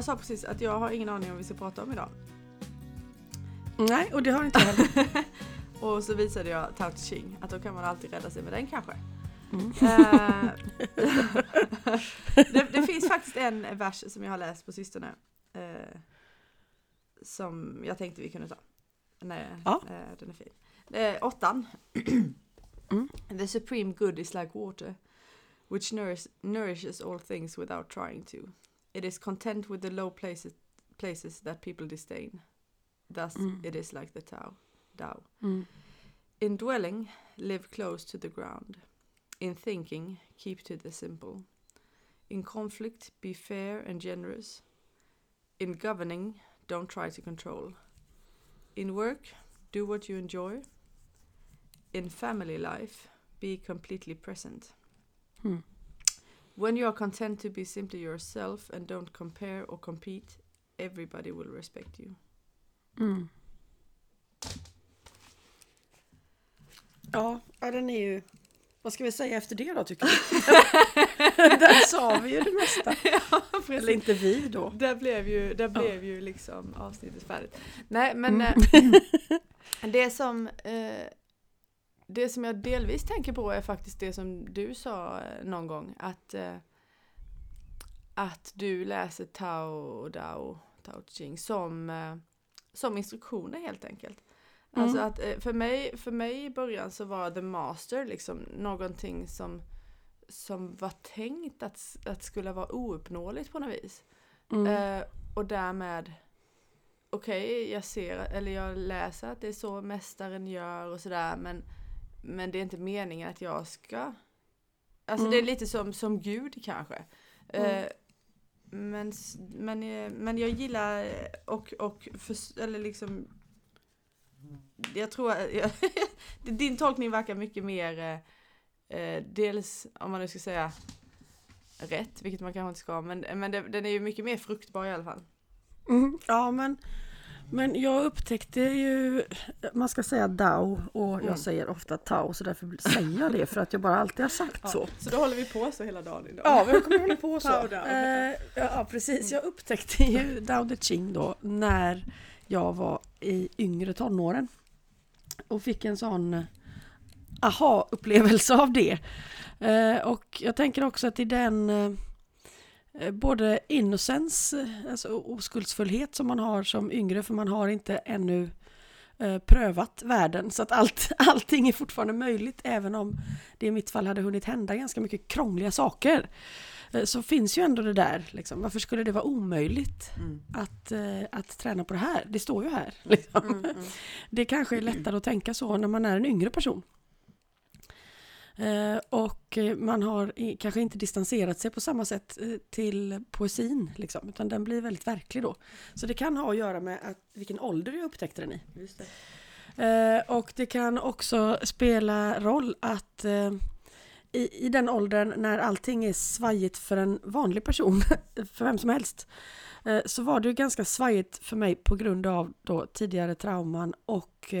jag sa precis att jag har ingen aning om vad vi ska prata om idag. Nej, och det har inte jag heller. Och så visade jag Tao Te Ching, att då kan man alltid rädda sig med den kanske. Mm. Eh, det, det finns faktiskt en vers som jag har läst på sistone. Eh, som jag tänkte vi kunde ta. Nej, Ja. eh, den är fin. Eh, åttan. Mm. The supreme good is like water, which nourish, nourishes all things without trying to. It is content with the low places, places that people disdain. Thus Mm. it is like the Tao. Tao. Mm. In dwelling, live close to the ground. In thinking, keep to the simple. In conflict, be fair and generous. In governing, don't try to control. In work, do what you enjoy. In family life, be completely present. Mm. When you are content to be simply yourself and don't compare or compete, everybody will respect you. Mm. Ja, ja, den är ju... Vad ska vi säga efter det då tycker du? Där sa vi ju det mesta. Eller inte vi då. Där blev ju, där Ja. blev ju liksom avsnittet färdigt. Nej men Mm. eh, det som eh, det som jag delvis tänker på är faktiskt det som du sa eh, någon gång att eh, att du läser Tao och Dao, Tao Ching som, eh, som instruktioner helt enkelt. Mm. Alltså att för mig, för mig i början så var The Master liksom någonting som, som var tänkt att, att skulle vara ouppnåeligt på något vis. Mm. Eh, och därmed, okej, jag ser, eller jag läser att det är så mästaren gör och sådär, men, men det är inte meningen att jag ska, alltså Mm. det är lite som, som Gud kanske. Eh, Mm. men, s- men, eh, men jag gillar eh, och, och för, eller liksom jag tror att jag, din tolkning verkar mycket mer eh, eh, dels om man nu ska säga rätt, vilket man kanske inte ska, men, men det, den är ju mycket mer fruktbar i alla fall. Mm, ja, men, men jag upptäckte ju, man ska säga Dao och jag Mm. säger ofta Tao så därför säger jag det för att jag bara alltid har sagt så. så då håller vi på så hela dagen idag. Ja, vi kommer hålla på så. Tao, Dao. Eh, ja, precis. Jag upptäckte ju Dao De Ching då när jag var i yngre tonåren. Och fick en sån aha-upplevelse av det. Eh, och jag tänker också att i den eh, både innocence, eh, alltså oskuldsfullhet som man har som yngre, för man har inte ännu eh, prövat världen. Så att allt, allting är fortfarande möjligt, även om det i mitt fall hade hunnit hända ganska mycket krångliga saker. Eh, Så finns ju ändå det där, liksom. varför skulle det vara omöjligt Mm. att, eh, att träna på det här? Det står ju här. Liksom. Mm, mm. Det kanske är lättare att tänka så när man är en yngre person. Eh, och man har kanske inte distanserat sig på samma sätt eh, till poesin, liksom, utan den blir väldigt verklig då. Så det kan ha att göra med att, vilken ålder jag upptäckte den i. Det. Eh, och det kan också spela roll att i, i den åldern när allting är svajigt för en vanlig person, för vem som helst, så var det ju ganska svajigt för mig på grund av då tidigare trauman och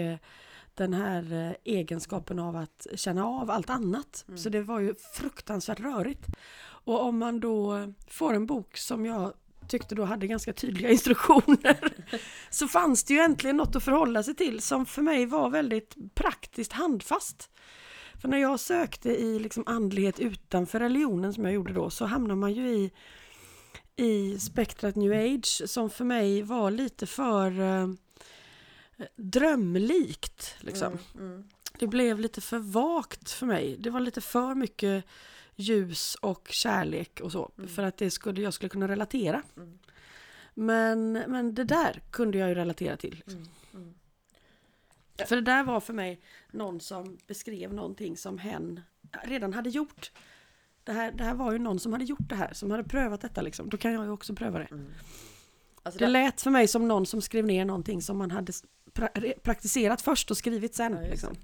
den här eh, egenskapen av att känna av allt annat. Mm. Så det var ju fruktansvärt rörigt. Och om man då får en bok som jag tyckte då hade ganska tydliga instruktioner så fanns det ju äntligen något att förhålla sig till som för mig var väldigt praktiskt handfast. För när jag sökte i liksom andlighet utanför religionen som jag gjorde då så hamnar man ju i, i spektrat new age som för mig var lite för eh, drömlikt. Liksom. Mm, mm. Det blev lite för vagt för mig. Det var lite för mycket ljus och kärlek och så. Mm. För att det skulle, jag skulle kunna relatera. Mm. Men, men det där kunde jag ju relatera till. Mm, mm. För det där var för mig någon som beskrev någonting som hen redan hade gjort. Det här, det här var ju någon som hade gjort det här, som hade prövat detta liksom. Då kan jag ju också pröva det. Mm. Alltså Det det, lät för mig som någon som skrev ner någonting som man hade pra- praktiserat först och skrivit sen. Ja, liksom.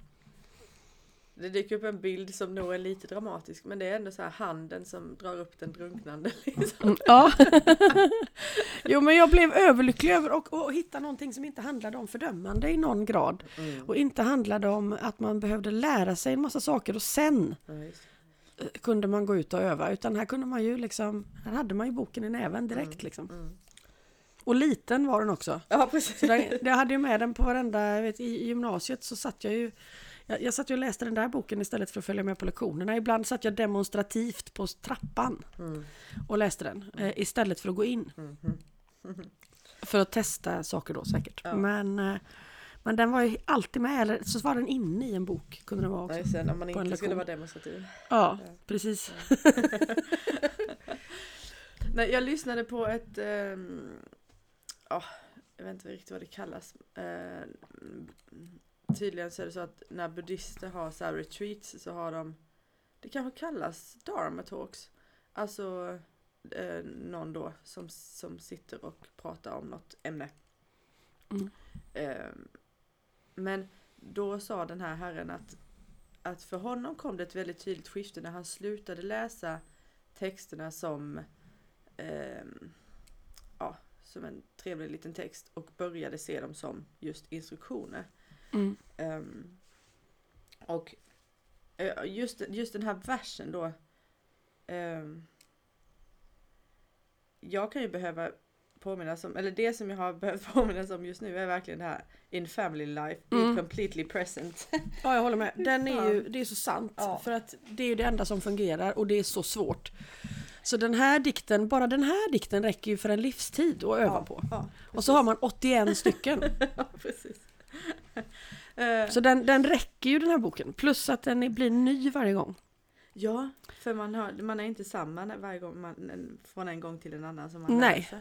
det dyker upp en bild som nog är lite dramatisk men det är ändå så här handen som drar upp den drunknande. Liksom. Mm, ja. jo men jag blev överlycklig över att att hitta någonting som inte handlade om fördömande i någon grad. Mm. Och inte handlade om att man behövde lära sig en massa saker och sen Ja, eh, kunde man gå ut och öva. Utan här kunde man ju liksom, här hade man ju boken i näven direkt Mm. liksom. Mm. Och liten var den också. Ja, precis. Så där, jag hade ju med den på varenda, vet, i, gymnasiet så satt jag ju jag, jag satt ju och läste den där boken istället för att följa med på lektionerna. Ibland satt jag demonstrativt på trappan Mm. och läste den eh, istället för att gå in. För att testa saker då säkert. Ja. Men, eh, men den var ju alltid med, eller så var den inne i en bok. Kunde den vara också. Nej, sen om man inte skulle lektion. vara demonstrativ. Ja, Ja. precis. Nej, jag lyssnade på ett... ehm, Ja, jag vet inte riktigt vad det kallas. Eh, tydligen så är det så att när buddhister har så retreats så har de... Det kanske kallas dharma talks. Alltså eh, någon då som, som sitter och pratar om något ämne. Mm. Ehm, men då sa den här herren att, att för honom kom det ett väldigt tydligt skifte när han slutade läsa texterna som ja, som en trevlig liten text och började se dem som just instruktioner. Mm. Ehm, och eh, just, just den här versen då. ehm, jag kan ju behöva påminnas om, eller det som jag har behövt påminnas om just nu är verkligen det här In family life, be Mm. completely present. Ja, jag håller med. Den är ju, det är så sant. Ja. För att det är ju det enda som fungerar och det är så svårt. Så den här dikten, bara den här dikten räcker ju för en livstid att öva på. Ja, Och så har man 81 stycken. ja precis. Så den, den räcker ju den här boken. Plus att den blir ny varje gång. ja, för man, har, man är inte samma varje gång man, från en gång till en annan som man Nej. läser.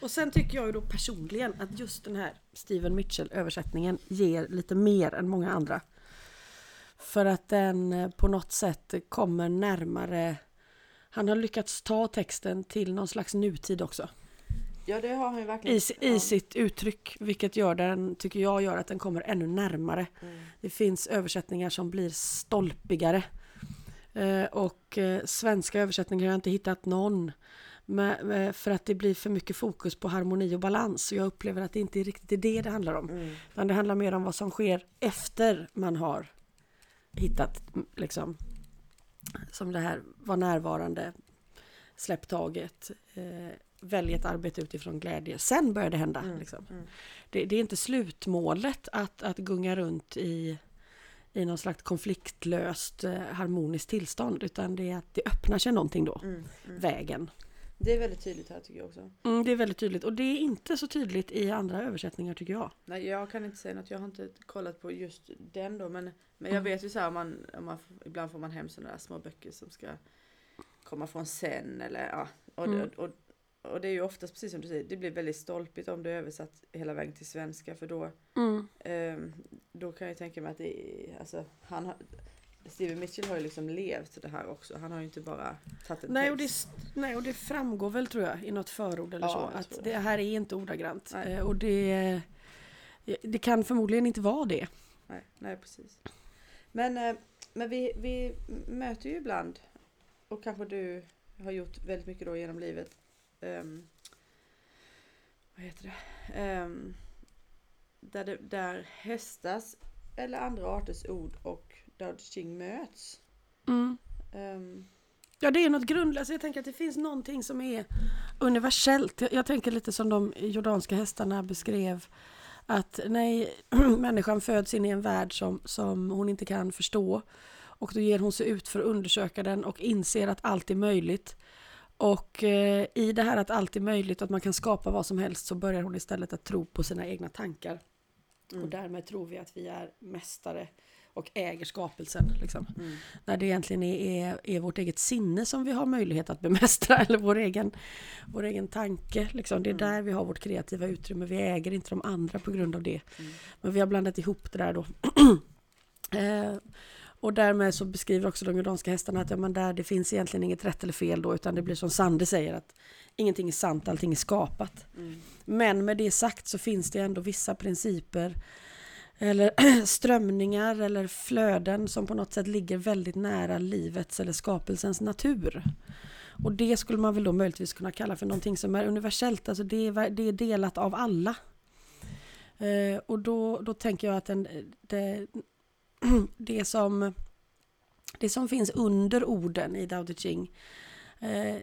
Och sen tycker jag ju då personligen att just den här Steven Mitchell översättningen ger lite mer än många andra. För att den eh, på något sätt kommer närmare Han har lyckats ta texten till någon slags nutid också. Ja, det har han ju verkligen. I, ja. i sitt uttryck, vilket gör den, tycker jag, gör att den kommer ännu närmare. Mm. Det finns översättningar som blir stolpigare. Eh, och eh, svenska översättningar har jag inte hittat någon. Men, eh, för att det blir för mycket fokus på harmoni och balans. Så jag upplever att det inte är riktigt är det det handlar om. Mm. Utan det handlar mer om vad som sker efter man har hittat, liksom, som det här, var närvarande, släpp taget, eh, välj ett arbete utifrån glädje. Sen börjar det hända. Mm. Liksom. Mm. Det, det är inte slutmålet att, att gunga runt i, i någon slags konfliktlöst eh, harmoniskt tillstånd utan det är att det öppnar sig någonting då, Mm. Mm. vägen. Det är väldigt tydligt här tycker jag också. Mm, det är väldigt tydligt och det är inte så tydligt i andra översättningar tycker jag. Nej, jag kan inte säga något. Jag har inte kollat på just den då. Men, men jag Mm. vet ju så här, man, om man, ibland får man hem sådana där små böcker som ska komma från sen eller ja. Och, Mm. och, och, och det är ju oftast precis som du säger, det blir väldigt stolpigt om det är översatt hela vägen till svenska. För då, ehm, då kan jag tänka mig att det är, alltså, han har, Steven Mitchell har ju liksom levt det här också. Han har ju inte bara tagit en Nej och, det, nej och det framgår väl tror jag i något förord eller Ja, så att tror det här är inte ordagrant. Nej. Eh, Och det, det kan förmodligen inte vara det. Nej, nej precis. Men, eh, men vi, vi möter ju ibland, och kanske du har gjort väldigt mycket då genom livet. ehm, vad heter det? Ehm, där, det där hästars eller andra arters ord och Dao De Ching möts. Ehm, Ja, det är något grundlöst. Jag tänker att det finns någonting som är universellt. Jag, jag tänker lite som de jordanska hästarna beskrev. Att nej, människan föds in i en värld som, som hon inte kan förstå. Och då ger hon sig ut för att undersöka den och inser att allt är möjligt. Och eh, i det här att allt är möjligt att man kan skapa vad som helst så börjar hon istället att tro på sina egna tankar. Mm. Och därmed tror vi att vi är mästare och äger skapelsen. Liksom. mm, När det egentligen är, är, är vårt eget sinne som vi har möjlighet att bemästra eller vår egen, vår egen tanke. Liksom. Det är Mm. där vi har vårt kreativa utrymme. Vi äger inte de andra på grund av det. mm, Men vi har blandat ihop det där då. eh, och därmed så beskriver också de jordanska hästarna att ja, men där det finns egentligen inget rätt eller fel då utan det blir som Sande säger att ingenting är sant, allting är skapat. mm, Men med det sagt så finns det ändå vissa principer eller strömningar eller flöden som på något sätt ligger väldigt nära livets eller skapelsens natur. Och det skulle man väl då möjligtvis kunna kalla för någonting som är universellt, alltså det är, det är delat av alla. Eh, och då, då tänker jag att den, eh, det, det, som, det som finns under orden i Dao De Ching eh,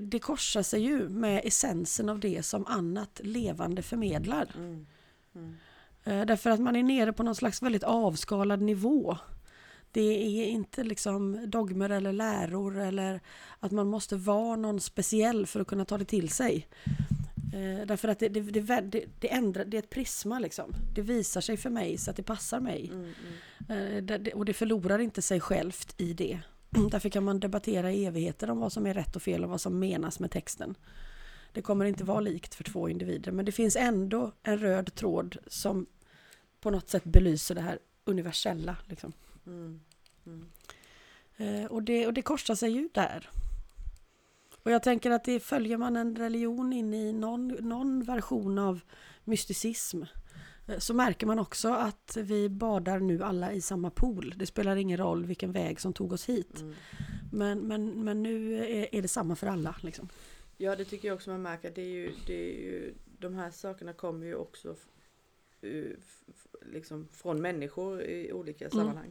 det korsar sig ju med essensen av det som annat levande förmedlar. Mm. Mm. Eh, Därför att man är nere på någon slags väldigt avskalad nivå. Det är inte liksom dogmer eller läror eller att man måste vara någon speciell för att kunna ta det till sig. Eh, Därför att det, det, det, det, ändrar, det är ett prisma liksom. Det visar sig för mig så att det passar mig. Mm. Mm. Eh, Och det förlorar inte sig självt i det. Därför kan man debattera i evigheter om vad som är rätt och fel och vad som menas med texten. Det kommer inte vara likt för två individer men det finns ändå en röd tråd som på något sätt belyser det här universella. Liksom. Mm. Mm. Eh, Och, det, och det korsar sig ju där. Och jag tänker att det följer man en religion in i någon, någon version av mysticism eh, så märker man också att vi badar nu alla i samma pool. Det spelar ingen roll vilken väg som tog oss hit. Mm. Men, men, men nu är, är det samma för alla. Liksom. Ja det tycker jag också man märker. Det är ju, det är ju, de här sakerna kommer ju också liksom från människor i olika sammanhang.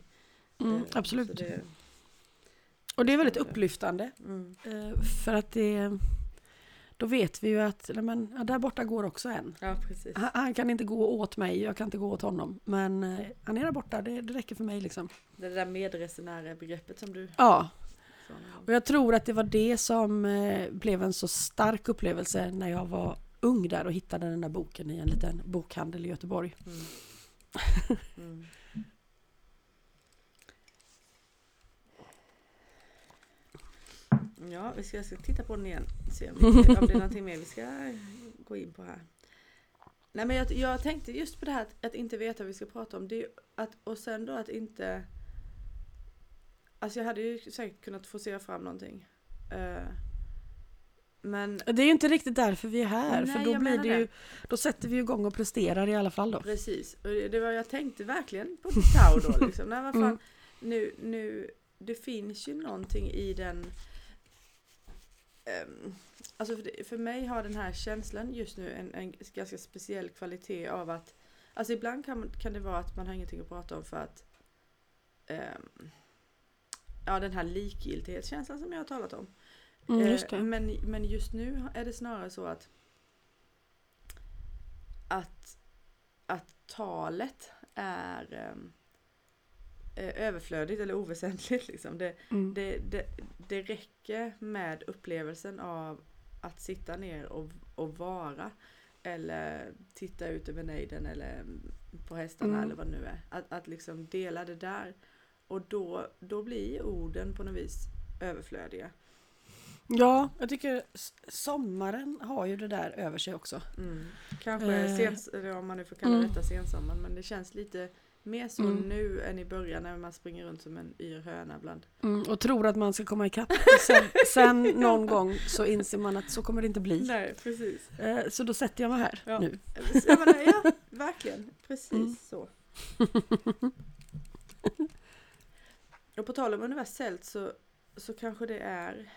Mm, Eh, absolut. det, Och det är väldigt upplyftande. mm, eh, För att det... Då vet vi ju att men, ja, där borta går också en. ja. Han, han kan inte gå åt mig, jag kan inte gå åt honom. Men eh, han är där borta, det, det räcker för mig liksom. Det där medresenärer begreppet som du Ja, och jag tror att det var det som eh, blev en så stark upplevelse när jag var ung där och hittade den där boken i en liten bokhandel i Göteborg. Mm. Mm. Ja, vi ska, jag ska titta på den igen. Se om, vi, om det är någonting mer vi ska gå in på här. Nej men jag, jag tänkte just på det här att, att inte veta vad vi ska prata om. Det att, och sen då att inte... Alltså jag hade ju säkert kunnat forcera fram någonting. Eh, men Det är ju inte riktigt därför vi är här, Nej, för då blir menar det ju, det. då sätter vi igång och presterar i alla fall då. Precis, och det det var jag tänkte verkligen på Tau då liksom. Nej, vad fan, Mm. nu, nu, det finns ju någonting i den ehm, Alltså för, det, för mig har den här känslan just nu en, en ganska speciell kvalitet av att Alltså ibland kan, kan det vara att man har ingenting att prata om för att ehm, Ja den här likgiltighetskänslan som jag har talat om. Mm, Eh, just det. Men, men just nu är det snarare så att att, att talet är ehm, eh, överflödigt eller oväsentligt. Liksom. Det, Mm. det, det, det räcker med upplevelsen av att sitta ner och, och vara. Eller titta ut över nejden eller på hästarna Mm. eller vad det nu är. Att, att liksom dela det där. Och då, då blir orden på något vis överflödiga. Ja, jag tycker sommaren har ju det där över sig också. Mm. Kanske Eh. sens, om man nu får kalla Mm. detta sensommaren. Men det känns lite mer så Mm. nu än i början när man springer runt som en yr höna bland. Mm, och tror att man ska komma ikapp. Sen, sen någon gång så inser man att så kommer det inte bli. Nej, precis. Eh, Så då sätter jag mig här Ja. nu. Menar, ja, verkligen. Precis Mm. så. Och på tal om universellt så, så kanske det är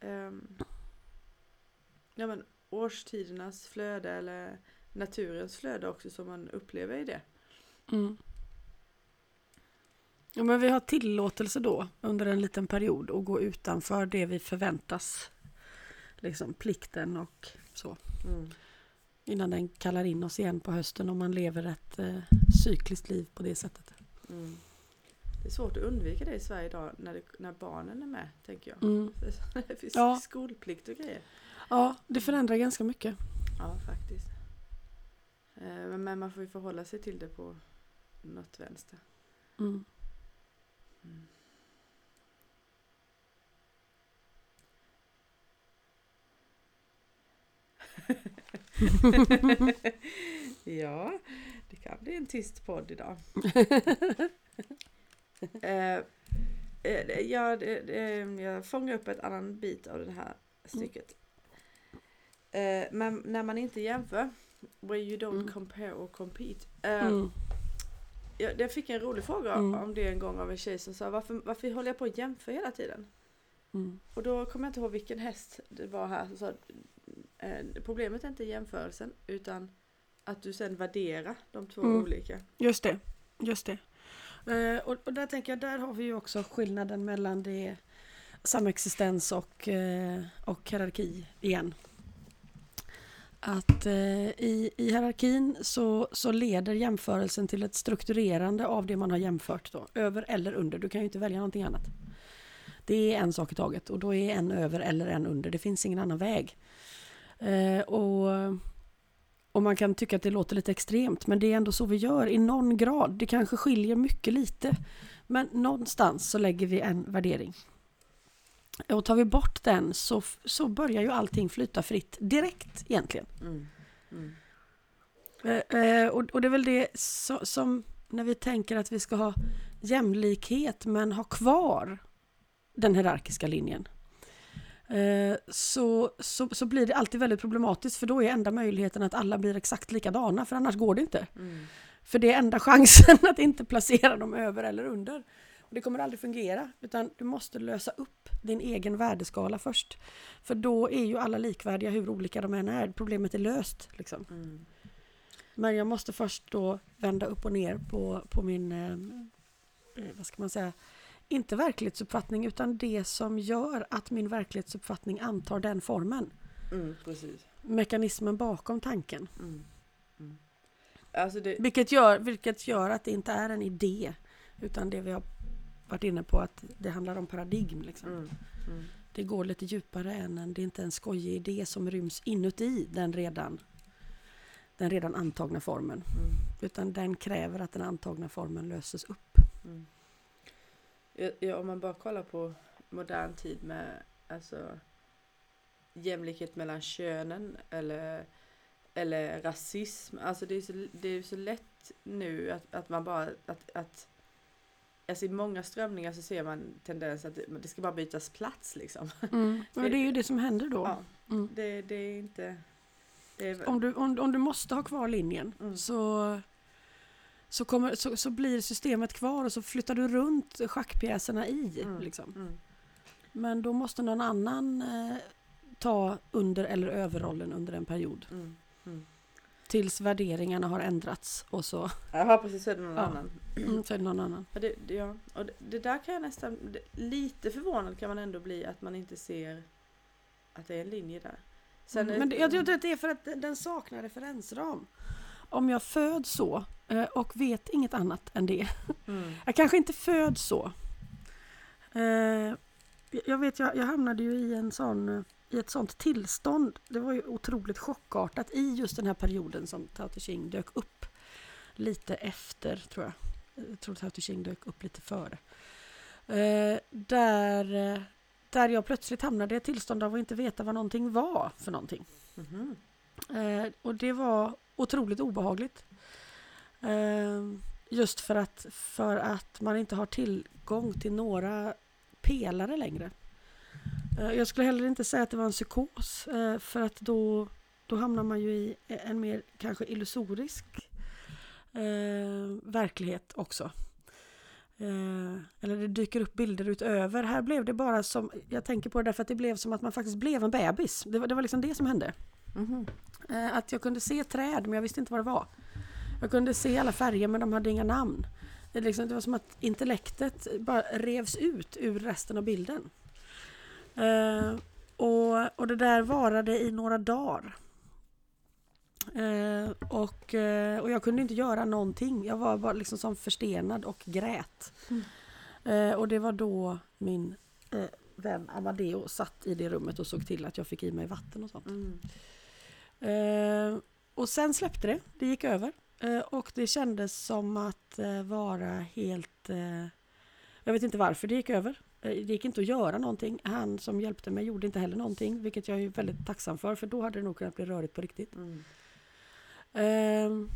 ehm, ja, men, årstidernas flöde eller naturens flöde också som man upplever i det. Mm. Ja, men vi har tillåtelse då under en liten period att gå utanför det vi förväntas. Liksom plikten och så. Mm. Innan den kallar in oss igen på hösten om man lever ett eh, cykliskt liv på det sättet. Mm. Det är svårt att undvika det i Sverige idag när, det, när barnen är med, tänker jag. Mm. Det finns Ja. skolplikt och grejer. Ja, det förändrar ganska mycket. Ja, faktiskt. Eh, Men men man får ju förhålla sig till det på något vänster. Mm. Mm. ja, det kan bli en tyst podd idag. eh, eh, jag, jag fångar upp ett annan bit av det här stycket. Eh, men när man inte jämför, where you don't Mm. compare or compete. Eh, Mm. jag, jag fick en rolig fråga Mm. om det en gång av en tjej som sa varför, varför håller jag på att jämföra hela tiden? Mm. Och då kommer jag inte ihåg vilken häst det var här som sa eh, problemet är inte jämförelsen utan att du sen värderar de två Mm. olika. Just det, just det. Eh, och, och där tänker jag, där har vi ju också skillnaden mellan det samexistens och, eh, och hierarki igen. Att eh, i, i hierarkin så, så leder jämförelsen till ett strukturerande av det man har jämfört. Då, över eller under. Du kan ju inte välja någonting annat. Det är en sak i taget och då är en över eller en under. Det finns ingen annan väg. Och, och man kan tycka att det låter lite extremt men det är ändå så vi gör i någon grad. Det kanske skiljer mycket lite. Men någonstans så lägger vi en värdering. Och tar vi bort den så, så börjar ju allting flyta fritt direkt egentligen. Mm. Mm. Eh, eh, och, och, det är väl det så, som när vi tänker att vi ska ha jämlikhet men ha kvar den hierarkiska linjen. Eh, så, så, så blir det alltid väldigt problematiskt för då är enda möjligheten att alla blir exakt likadana för annars går det inte. Mm. För det är enda chansen att inte placera dem över eller under. Och det kommer aldrig fungera utan du måste lösa upp din egen värdeskala först. För då är ju alla likvärdiga hur olika de än är. Problemet är löst. Liksom. Mm. Men jag måste först då vända upp och ner på, på min, eh, eh, vad ska man säga, inte verklighetsuppfattning utan det som gör att min verklighetsuppfattning antar den formen. Mm, Mekanismen bakom tanken. Mm, mm. Alltså det... vilket, gör, vilket gör att det inte är en idé utan det vi har varit inne på att det handlar om paradigm. Liksom. Mm, mm. Det går lite djupare än en, det är inte en skojig idé som ryms inuti den redan, den redan antagna formen. Mm. Utan den kräver att den antagna formen löses upp. Ja, om man bara kollar på modern tid med alltså, jämlikhet mellan könen eller, eller rasism. Alltså det är så, det är så lätt nu att, att man bara att, att Alltså i många strömningar så ser man tendens att det, ska bara bytas plats liksom. Mm. det, det är ju det som händer då. Ja, mm. det, det, är inte... Det är... Om, du, om, om du måste ha kvar linjen mm. så, så, kommer, så, så blir systemet kvar och så flyttar du runt schackpjäserna i. Mm. Liksom. Mm. Men då måste någon annan eh, ta under eller överrollen under en period. Mm. Tills värderingarna har ändrats och så. Ja precis, så är det någon ja. annan. Mm, så är det någon annan. Ja, det, det, ja. Och det, det, där kan jag nästan, det, lite förvånad kan man ändå bli att man inte ser att det är en linje där. Sen mm, men det, jag tror att det är för att den saknar referensram. Om jag föds så eh, och vet inget annat än det. Mm. Jag kanske inte föds så. Eh, jag vet, jag, jag hamnade ju i en sån i ett sånt tillstånd. Det var ju otroligt chockartat i just den här perioden som Tao Te Ching dök upp. Lite efter tror jag. Jag tror Tao Te Ching dök upp lite före. Eh, där, där jag plötsligt hamnade i ett tillstånd av att inte veta vad någonting var för någonting. Mm -hmm. eh, och det var otroligt obehagligt. Eh, just för att, för att man inte har tillgång till några pelare längre. Eh, jag skulle heller inte säga att det var en psykos eh, för att då, då hamnar man ju i en mer kanske illusorisk eh, verklighet också. Eh, eller det dyker upp bilder utöver. Här blev det bara som, jag tänker på det därför att det blev som att man faktiskt blev en bebis. Det var, det var liksom det som hände. Mm eh, att jag kunde se träd men jag visste inte vad det var. Jag kunde se alla färger men de hade inga namn. Det, liksom, det var som att intellektet bara revs ut ur resten av bilden. Uh, och, och det där varade i några dagar. Uh, och, uh, och jag kunde inte göra någonting. Jag var bara liksom som förstenad och grät. Mm. och det var då min vän Amadeo satt i det rummet och såg till att jag fick i mig vatten och sånt. Mm. Och sen släppte det, det gick över. och det kändes som att vara helt... jag vet inte varför det gick över. Eh, det gick inte att göra någonting. Han som hjälpte mig gjorde inte heller någonting, vilket jag är väldigt tacksam för, för då hade det nog kunnat bli rörigt på riktigt. Mm. Uh,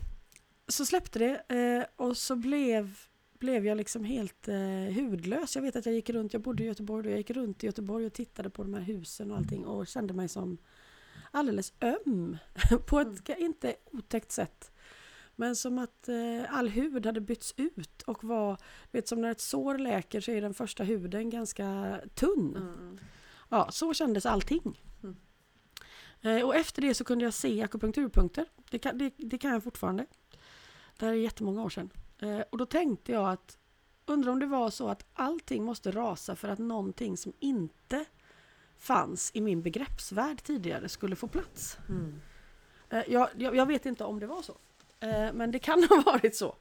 så släppte det uh, och så blev, blev jag liksom helt uh, hudlös. Jag vet att jag gick runt, jag bodde i Göteborg och jag gick runt i Göteborg och tittade på de här husen och allting och kände mig som alldeles öm på ett mm. inte otäckt sätt. Men som att eh, all hud hade bytts ut och var, vet som när ett sår läker så är den första huden ganska tunn. Mm. Ja, så kändes allting. Mm. Eh, och efter det så kunde jag se akupunkturpunkter. Det kan, det, det kan jag fortfarande. Det här är jättemånga år sedan. Eh, och då tänkte jag att undrar om det var så att allting måste rasa för att någonting som inte fanns i min begreppsvärld tidigare skulle få plats. Mm. Eh, Jag, jag, jag vet inte om det var så. Eh, Men det kan ha varit så.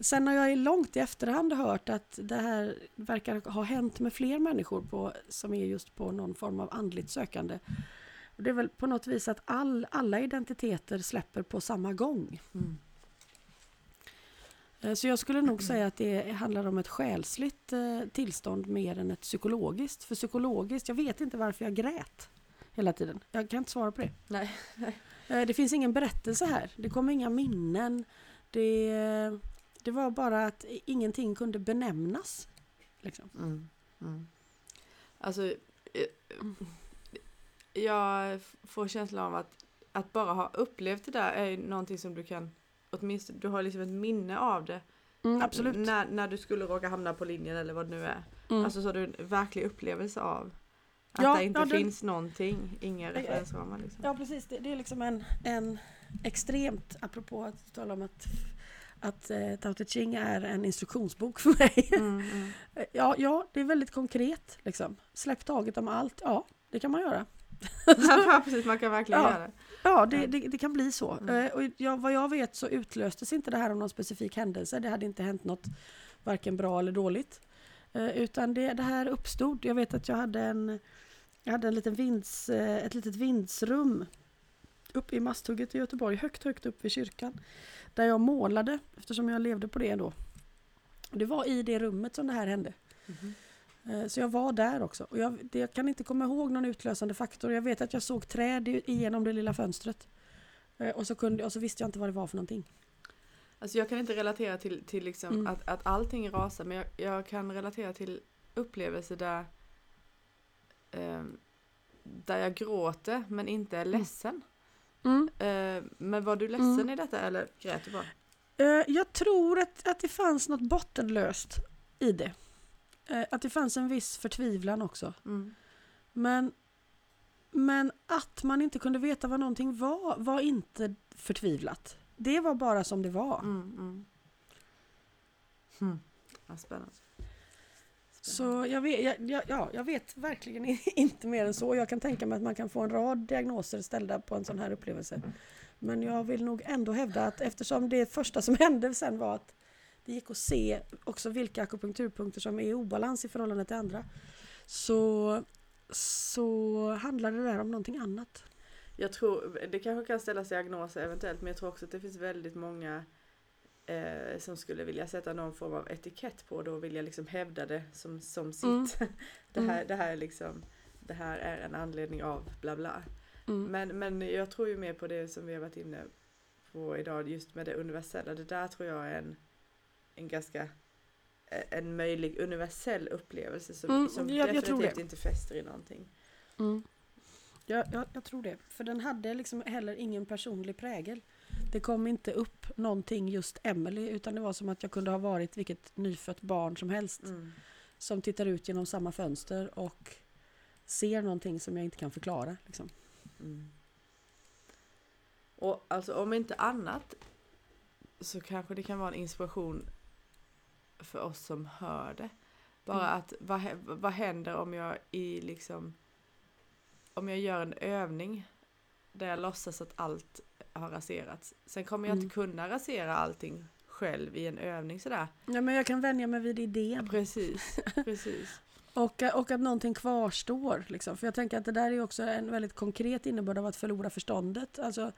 Sen har jag i långt i efterhand hört att det här verkar ha hänt med fler människor på, som är just på någon form av andligt sökande. Det är väl på något vis att all, alla identiteter släpper på samma gång. Mm. Eh, Så jag skulle nog säga att det handlar om ett själsligt eh, tillstånd mer än ett psykologiskt. För psykologiskt, jag vet inte varför jag grät hela tiden. Jag kan inte svara på det. Nej. Eh, Det finns ingen berättelse här. Det kom inga minnen. Det, det var bara att ingenting kunde benämnas. Liksom. Mm. Mm. Alltså, jag får känslan av att, att bara ha upplevt det där är någonting som du kan, åtminstone, du har liksom ett minne av det. Mm, absolut. När, när du skulle råka hamna på linjen eller vad det nu är. Mm. Alltså så har du en verklig upplevelse av att Ja, det inte ja, det- finns någonting, inga referensramar liksom. Ja precis, det, det är liksom en, en extremt, apropå att tala om att, att eh, Tao Te Ching är en instruktionsbok för mig. Mm, mm. Ja, ja, det är väldigt konkret. Liksom. Släpp taget om allt. Ja, det kan man göra. ja precis, man kan verkligen Ja. göra det. Ja, det, det, det kan bli så. Mm. Eh, Och jag, vad jag vet så utlöstes inte det här av någon specifik händelse. Det hade inte hänt något varken bra eller dåligt. Eh, Utan det, det här uppstod. Jag vet att jag hade en, jag hade en liten vinds, eh, ett litet vindsrum uppe i Masthugget i Göteborg, högt, högt upp vid kyrkan. Där jag målade, eftersom jag levde på det då. Det var i det rummet som det här hände. Mhm. Eh, Så jag var där också. Och jag, jag kan inte komma ihåg någon utlösande faktor. Jag vet att jag såg träd igenom det lilla fönstret. Eh, Och så, kunde, och så visste jag inte vad det var för någonting. Alltså jag kan inte relatera till, till liksom Mm. att, att allting rasar men jag, jag kan relatera till upplevelser där ehm, där jag gråter men inte är ledsen. Eh, men var du ledsen Mm. i detta eller grät du bara? Eh, Jag tror att, att det fanns något bottenlöst i det. Eh, Att det fanns en viss förtvivlan också. Mm. Men, men att man inte kunde veta vad någonting var, var inte förtvivlat. Det var bara som det var. Mm, mm. Hmm. Ja, spännande. Så jag vet, jag, jag, ja, jag vet verkligen inte mer än så. Jag kan tänka mig att man kan få en rad diagnoser ställda på en sån här upplevelse. Men jag vill nog ändå hävda att eftersom det första som hände sen var att det gick att se också vilka akupunkturpunkter som är i obalans i förhållande till andra. Så, så handlar det där om någonting annat. Jag tror, det kanske kan ställas diagnoser eventuellt men jag tror också att det finns väldigt många eh, som skulle vilja sätta någon form av etikett på det och vilja liksom hävda det som, som sitt. Mm. det, här, Mm. det här är liksom det här är en anledning av bla bla. Mm. Men, men jag tror ju mer på det som vi har varit inne på idag just med det universella. Det där tror jag är en, en ganska eh, en möjlig universell upplevelse som, Mm, som jag- jag definitivt det. inte fäster i någonting. Mm. Ja, jag, jag tror det. För den hade liksom heller ingen personlig prägel. Det kom inte upp någonting just Emily utan det var som att jag kunde ha varit vilket nyfött barn som helst. Mm. Som tittar ut genom samma fönster och ser någonting som jag inte kan förklara. Liksom. Mm. Och alltså om inte annat så kanske det kan vara en inspiration för oss som hör det. Bara Mm. att vad, vad händer om jag i liksom om jag gör en övning där jag låtsas att allt har raserats. Sen kommer jag Mm. inte kunna rasera allting själv i en övning sådär. Ja, men jag kan vänja mig vid idén. precis, precis. Och, och att någonting kvarstår. Liksom. För jag tänker att det där är också en väldigt konkret innebörd av att förlora förståndet. Alltså,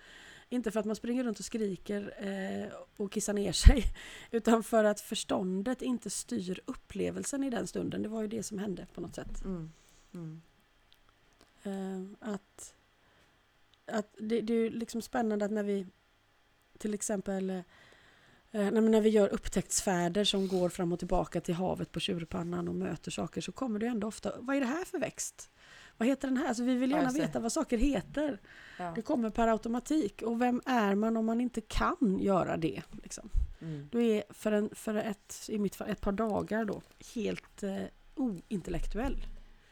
inte för att man springer runt och skriker eh, och kissar ner sig. Utan för att förståndet inte styr upplevelsen i den stunden. Det var ju det som hände på något sätt. Mm. Mm. Eh, att att det, det är ju liksom spännande att när vi till exempel eh, men när vi gör upptäcktsfärder som går fram och tillbaka till havet på tjurpannan och möter saker så kommer det ändå ofta, vad är det här för växt? Vad heter den här? Alltså vi vill Ja, gärna det. veta vad saker heter. Ja. Det kommer per automatik. Och vem är man om man inte kan göra det? Liksom? Mm. Du är för, en, för ett, i mitt fall, ett par dagar då helt eh, ointellektuell.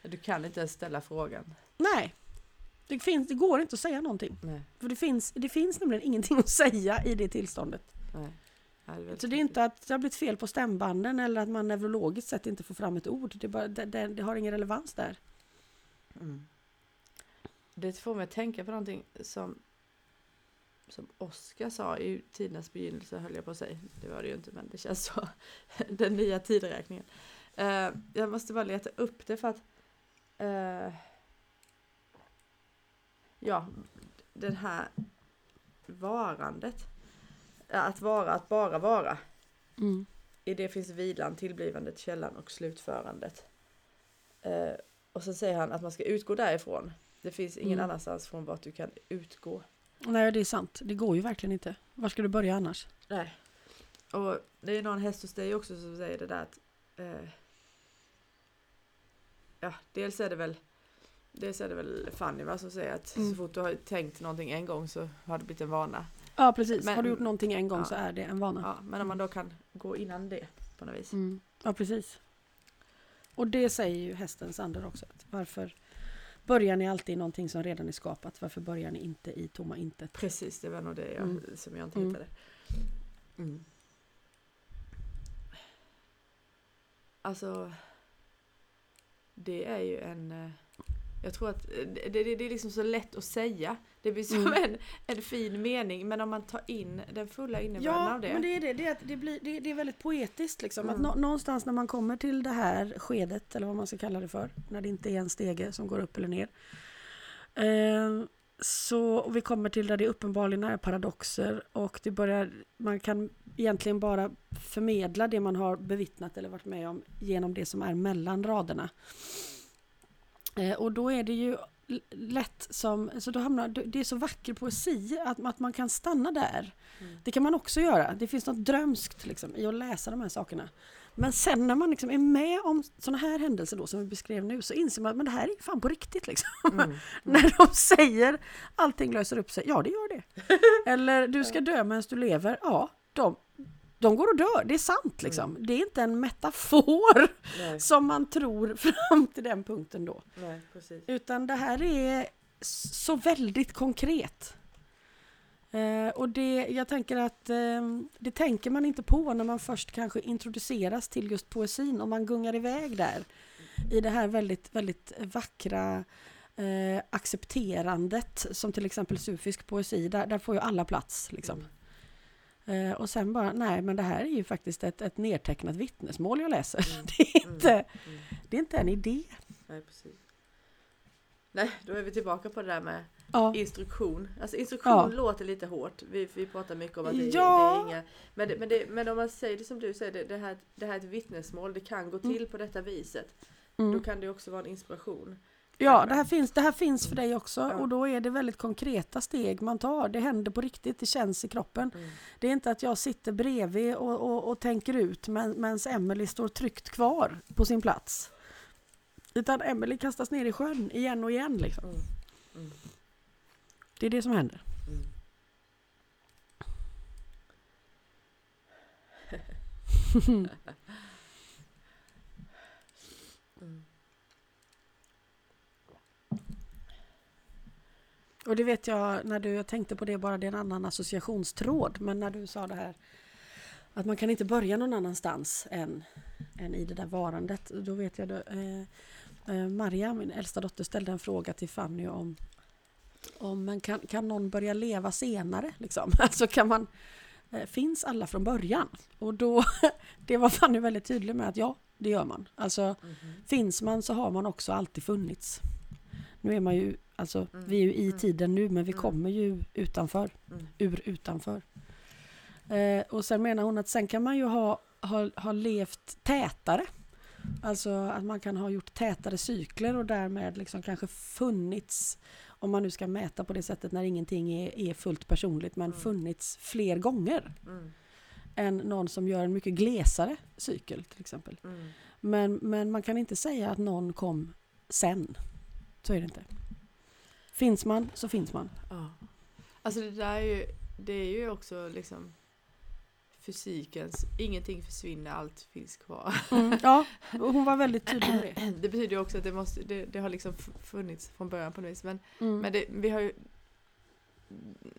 Du kan inte ens ställa frågan. Nej, det, finns, det går inte att säga någonting. Nej. För det finns, det finns nämligen ingenting att säga i det tillståndet. Nej. Ja, det Så det är inte att det har blivit fel på stämbanden eller att man neurologiskt sett inte får fram ett ord. Det, bara, det, det, det har ingen relevans där. Mm. Det får mig att tänka på någonting som som Oskar sa i tidernas begynnelse höll jag på att säga. Det var det ju inte men det känns så. Den nya tideräkningen. Uh, jag måste bara leta upp det för att uh, Ja, den här varandet. Att vara, att bara vara. Mm. I det finns vilan, tillblivandet, källan och slutförandet. Uh, och så säger han att man ska utgå därifrån. Det finns ingen Mm. annanstans från vart du kan utgå. Nej, det är sant. Det går ju verkligen inte. Var ska du börja annars? Nej. Och det är någon häst hos dig också som säger det där att eh, Ja, dels är det väl Dels är det väl Fanny va, som säger att Mm. så fort du har tänkt någonting en gång så har det blivit en vana. Ja, precis. Men- har du gjort någonting en gång Ja. så är det en vana. Ja, men om man då kan gå innan det på något vis. Mm. Ja, precis. Och det säger ju hästens ander också. Varför börjar ni alltid i någonting som redan är skapat? Varför börjar ni inte i tomma intet? Precis, det var nog det jag, Mm. som jag inte Mm. hittade. Mm. Alltså, det är ju en... Jag tror att eh, det, det, det är liksom så lätt att säga. Det blir som Mm. en, en fin mening, men om man tar in den fulla innebörden Ja, av det. men det är det. Det är, att det, blir, det, det är väldigt poetiskt. Liksom. Att Mm. nå, någonstans när man kommer till det här skedet, eller vad man ska kalla det för, när det inte är en stege som går upp eller ner. Eh, så vi kommer till där det uppenbarligen är paradoxer och det börjar, man kan egentligen bara förmedla det man har bevittnat eller varit med om genom det som är mellan raderna. Eh, och då är det ju lätt som, så då hamnar, det är så vacker poesi att, att man kan stanna där. Mm. Det kan man också göra. Det finns något drömskt liksom, i att läsa de här sakerna. Men sen när man liksom är med om sådana här händelser då, som vi beskrev nu så inser man att men det här är fan på riktigt. Liksom. Mm. när de säger allting löser upp sig, ja det gör det. Eller du ska dö medan du lever, ja de, de går och dör, det är sant liksom. Det är inte en metafor Nej, som man tror fram till den punkten då. nej. Utan det här är så väldigt konkret. Eh, och det, jag tänker att eh, det tänker man inte på när man först kanske introduceras till just poesin. Om man gungar iväg där i det här väldigt, väldigt vackra eh, accepterandet som till exempel sufisk poesi. Där, där får ju alla plats. Liksom. Eh, och sen bara, nej men det här är ju faktiskt ett, ett nedtecknat vittnesmål jag läser. Mm. Det, är inte, Mm. det är inte en idé. Nej, precis. Nej, då är vi tillbaka på det där med Ja. instruktion. Alltså instruktion Ja. låter lite hårt. Vi, vi pratar mycket om att det, Ja. det är inga... Men, det, men, det, men om man säger det som du säger, det, det, här, det här är ett vittnesmål, det kan gå till på detta viset. Mm. Då kan det också vara en inspiration. Ja, det här, finns, det här finns för dig också Ja. och då är det väldigt konkreta steg man tar. Det händer på riktigt, det känns i kroppen. Mm. Det är inte att jag sitter bredvid och, och, och tänker ut men, medan Emily står tryckt kvar på sin plats. Utan Emily kastas ner i sjön igen och igen. Liksom. Mm. Mm. Det är det som händer. Och det vet jag när du, jag tänkte på det bara, det är en annan associationstråd. Men när du sa det här att man kan inte börja någon annanstans än, än i det där varandet. Då vet jag, då, eh, eh, Maria, min äldsta dotter, ställde en fråga till Fanny om, om men kan, kan någon börja leva senare? Liksom? Alltså kan man, eh, finns alla från början? Och då, det var Fanny väldigt tydlig med att ja, det gör man. Alltså Mhm. finns man så har man också alltid funnits. Nu är man ju, alltså Mm. vi är ju i Mm. tiden nu men vi Mm. kommer ju utanför, Mm. ur utanför. Eh, och sen menar hon att sen kan man ju ha, ha, ha levt tätare. Alltså att man kan ha gjort tätare cykler och därmed liksom kanske funnits, om man nu ska mäta på det sättet när ingenting är, är fullt personligt, men Mm. funnits fler gånger Mm. än någon som gör en mycket glesare cykel till exempel. Mm. Men, men man kan inte säga att någon kom sen. Så är det inte. Finns man så finns man. Ja. Alltså det där är ju, det är ju också liksom fysikens, ingenting försvinner, allt finns kvar. Ja, och hon var väldigt tydlig med det. Det betyder ju också att det, måste, det, det har liksom funnits från början på något vis. Men, Mm. men det, vi har ju,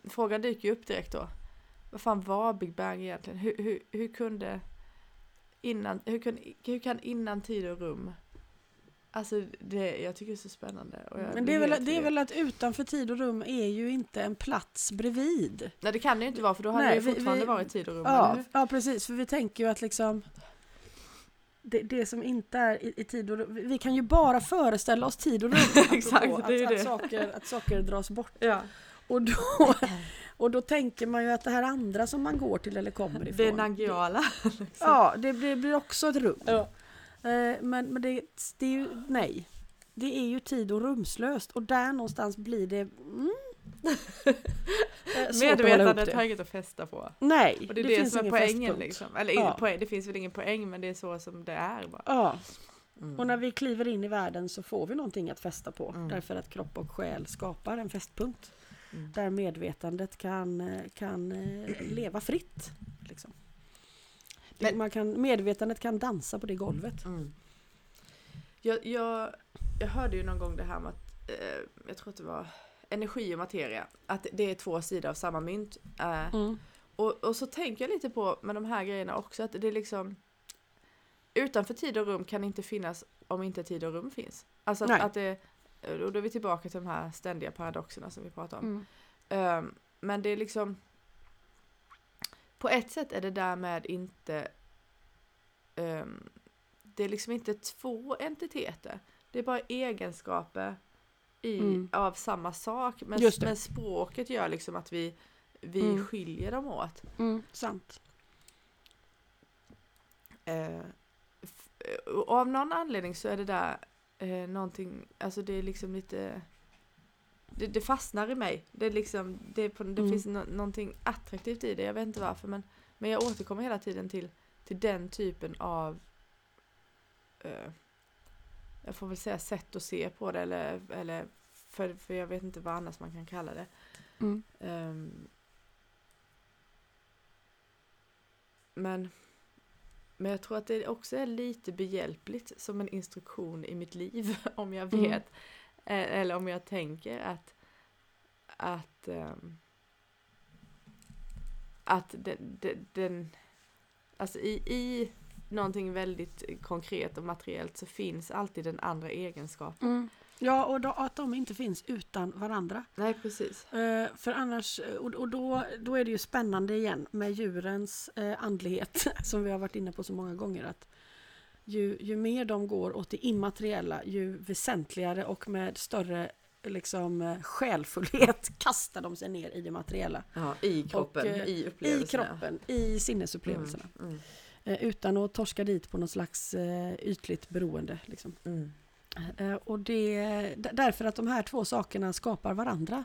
frågan dyker ju upp direkt då. vad fan var Big Bang egentligen? Hur, hur, hur kunde innan, hur kan, hur kan innan tid och rum Alltså det, jag tycker det är så spännande. Men det är, väl, det är väl att utanför tid och rum är ju inte en plats bredvid. Nej det kan det ju inte vara för då hade Nej, det vi- fortfarande vi- varit tid och rum. Ja, ja, precis. För vi tänker ju att liksom det, det som inte är i, i tid och rum, vi- kan ju bara föreställa oss tid och rum. Exakt, apropå det är ju att, det. Att, saker, att saker dras bort. Ja. Och då, och då tänker man ju att det här andra som man går till eller kommer ifrån. Det är Nangiala. Ja, det blir, blir också ett rum. Ja. Eh, Men, men det, det är ju, nej. Det är ju tid och rumslöst och där någonstans blir det mm, eh, Medvetandet har det. inget att fästa på. Nej, Och det är det, finns som är ingen poängen liksom. Eller Ja. poäng, det finns väl ingen poäng men det är så som det är bara. Ja, Mm. och när vi kliver in i världen så får vi någonting att fästa på. Mm. Därför att kropp och själ skapar en fästpunkt. Mm. Där medvetandet kan, eh, kan leva fritt. Liksom. Men- man kan, medvetandet kan dansa på det golvet. Mm. Jag, jag, jag hörde ju någon gång det här med att, eh, jag tror att det var energi och materia, att det är två sidor av samma mynt. Eh, Mm. och, och så tänker jag lite på med de här grejerna också, att det är liksom utanför tid och rum kan inte finnas om inte tid och rum finns. Alltså att, att det, och då är vi tillbaka till de här ständiga paradoxerna som vi pratar om. Mm. Ehm, men det är liksom På ett sätt är det därmed inte ehm, Det är liksom inte två entiteter. Det är bara egenskaper i, Mm. av samma sak. Men, men språket gör liksom att vi, vi Mm. skiljer dem åt. Mm. Sant. Eh, och av någon anledning så är det där eh, någonting, alltså det är liksom lite det, det fastnar i mig. Det, är liksom, det, på, det Mm. finns no, någonting attraktivt i det, jag vet inte varför men, men jag återkommer hela tiden till, till den typen av eh, jag får väl säga sätt att se på det eller, eller för, för jag vet inte vad annars man kan kalla det. Mm. Ehm, men, men jag tror att det också är lite behjälpligt som en instruktion i mitt liv om jag Mm. vet eh, eller om jag tänker att att ehm, att den, den, den alltså i, i någonting väldigt konkret och materiellt så finns alltid den andra egenskapen. Mm. Ja, och då, att de inte finns utan varandra. Nej precis. Eh, för annars, och, och då, då är det ju spännande igen med djurens eh, andlighet som vi har varit inne på så många gånger. att ju, ju mer de går åt det immateriella, ju väsentligare och med större liksom, eh, själfullhet kastar de sig ner i det materiella. Ja, I kroppen, Och, eh, i I upplevelserna. kroppen, i sinnesupplevelserna. Mm, mm, Eh, utan att torska dit på något slags ytligt beroende. Liksom. mm. Och det, därför att de här två sakerna skapar varandra.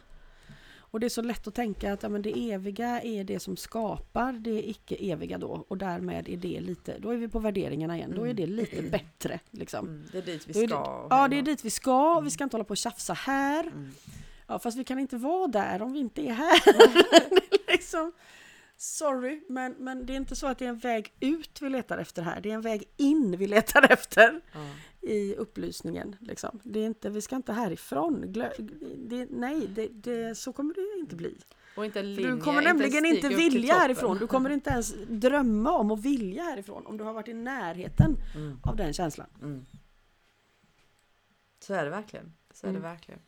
Och det är så lätt att tänka att ja, men det eviga är det som skapar det icke-eviga då. Och därmed är det lite, då är vi på värderingarna igen, då är Mm. det lite bättre. Liksom. Mm, det är dit vi ska. det, ja, det är dit vi ska, vi ska inte hålla på och tjafsa här. Mm. Ja, fast vi kan inte vara där om vi inte är här. Är liksom, sorry, men, men det är inte så att det är en väg ut vi letar efter här. Det är en väg in vi letar efter. I upplysningen. Liksom. Det är inte, vi ska inte härifrån. Glö, det, nej, det, det, så kommer det inte bli. Inte linje, du kommer inte en nämligen inte till vilja härifrån. Du kommer inte ens drömma om att vilja härifrån om du har varit i närheten Mm. av den känslan. Mm. Så är det verkligen. Så är Mm. det verkligen.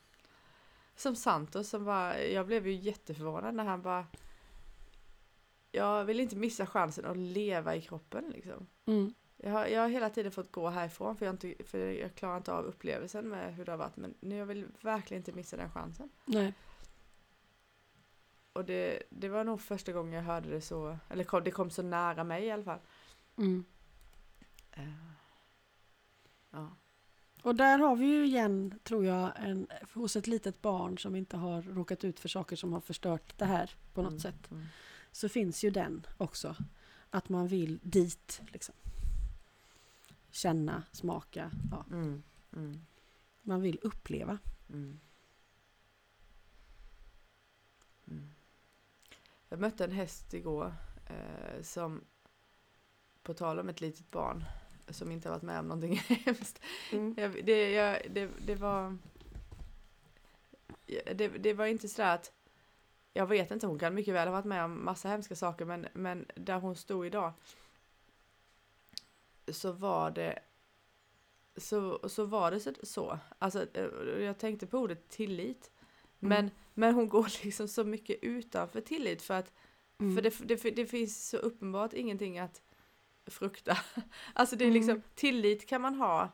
Som Santos som bara, jag blev ju jätteförvånad när han bara Jag vill inte missa chansen att leva i kroppen liksom. Mm. Jag har, jag har hela tiden fått gå härifrån för jag, inte, för jag klarar inte av upplevelsen med hur det har varit men nu jag vill verkligen inte missa den chansen. Nej. Och det, det var nog första gången jag hörde det så, eller kom, det kom så nära mig i alla fall. Mm. Eh, Ja. Och där har vi ju igen, tror jag, en, hos ett litet barn som inte har råkat ut för saker som har förstört det här på något Mm, sätt. mm. Så finns ju den också. Att man vill dit. Liksom. Känna, smaka. Ja. Mm, mm, Man vill uppleva. mm. Mm. Jag mötte en häst igår eh, som, på tal om ett litet barn som inte har varit med om någonting hemskt. Jag, det, jag, det, det var... Det, det var inte sådär att... jag vet inte, hon kan mycket väl ha varit med om massa hemska saker men, men där hon stod idag så var det så, så var det så, så. Alltså, eh, jag tänkte på ordet tillit. Men, Mm. men hon går liksom så mycket utanför tillit för att Mm. för det, det, det finns så uppenbart ingenting att frukta. Alltså det är Mm. liksom, tillit kan man ha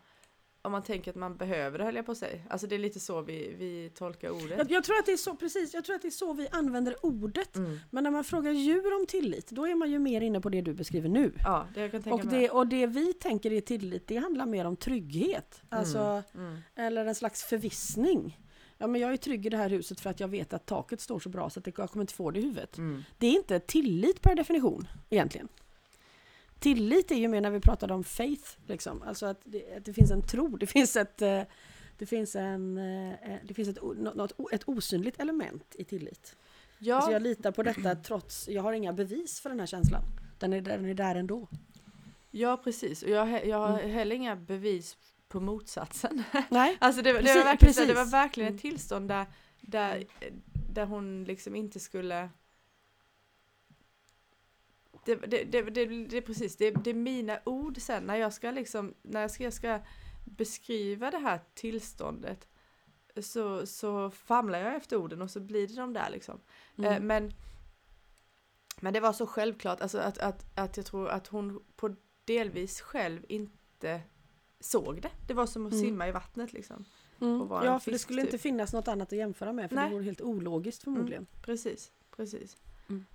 om man tänker att man behöver det höll jag på säga. Alltså det är lite så vi, vi tolkar ordet. jag, jag tror att det är så, precis, jag tror att det är så vi använder ordet. Mm. Men när man frågar djur om tillit, då är man ju mer inne på det du beskriver nu. Ja, det jag kan tänka Och det, och det vi tänker är tillit, det handlar mer om trygghet. Alltså, Mm. Eller en slags förvissning. Ja, men jag är trygg i det här huset för att jag vet att taket står så bra så att jag kommer inte få det i huvudet. Mm. Det är inte tillit per definition egentligen. Tillit är ju mer när vi pratade om faith, liksom. alltså att det, att det finns en tro, det finns ett, eh, det finns en, eh, det finns ett, något, ett osynligt element i tillit. Ja, Alltså jag litar på detta trots, jag har inga bevis för den här känslan. Den är, den är där ändå. ja, precis. Och jag, jag har Mm. heller inga bevis på motsatsen. Nej, Alltså det, det, Precis, var, verkligen, det var verkligen Mm. ett tillstånd där, där, där hon liksom inte skulle det, det, det, det, det är precis, det, det är mina ord sen när jag ska liksom, när jag ska, jag ska beskriva det här tillståndet så, så famlar jag efter orden och så blir det de där liksom. Eh, mm. men, men det var så självklart, alltså att, att, att jag tror att hon på delvis själv inte såg det. Det var som att Mm. simma i vattnet liksom. Mm. Ja, för det skulle typ. inte finnas något annat att jämföra med för Nej. det vore helt ologiskt förmodligen. Precis, precis. Mm.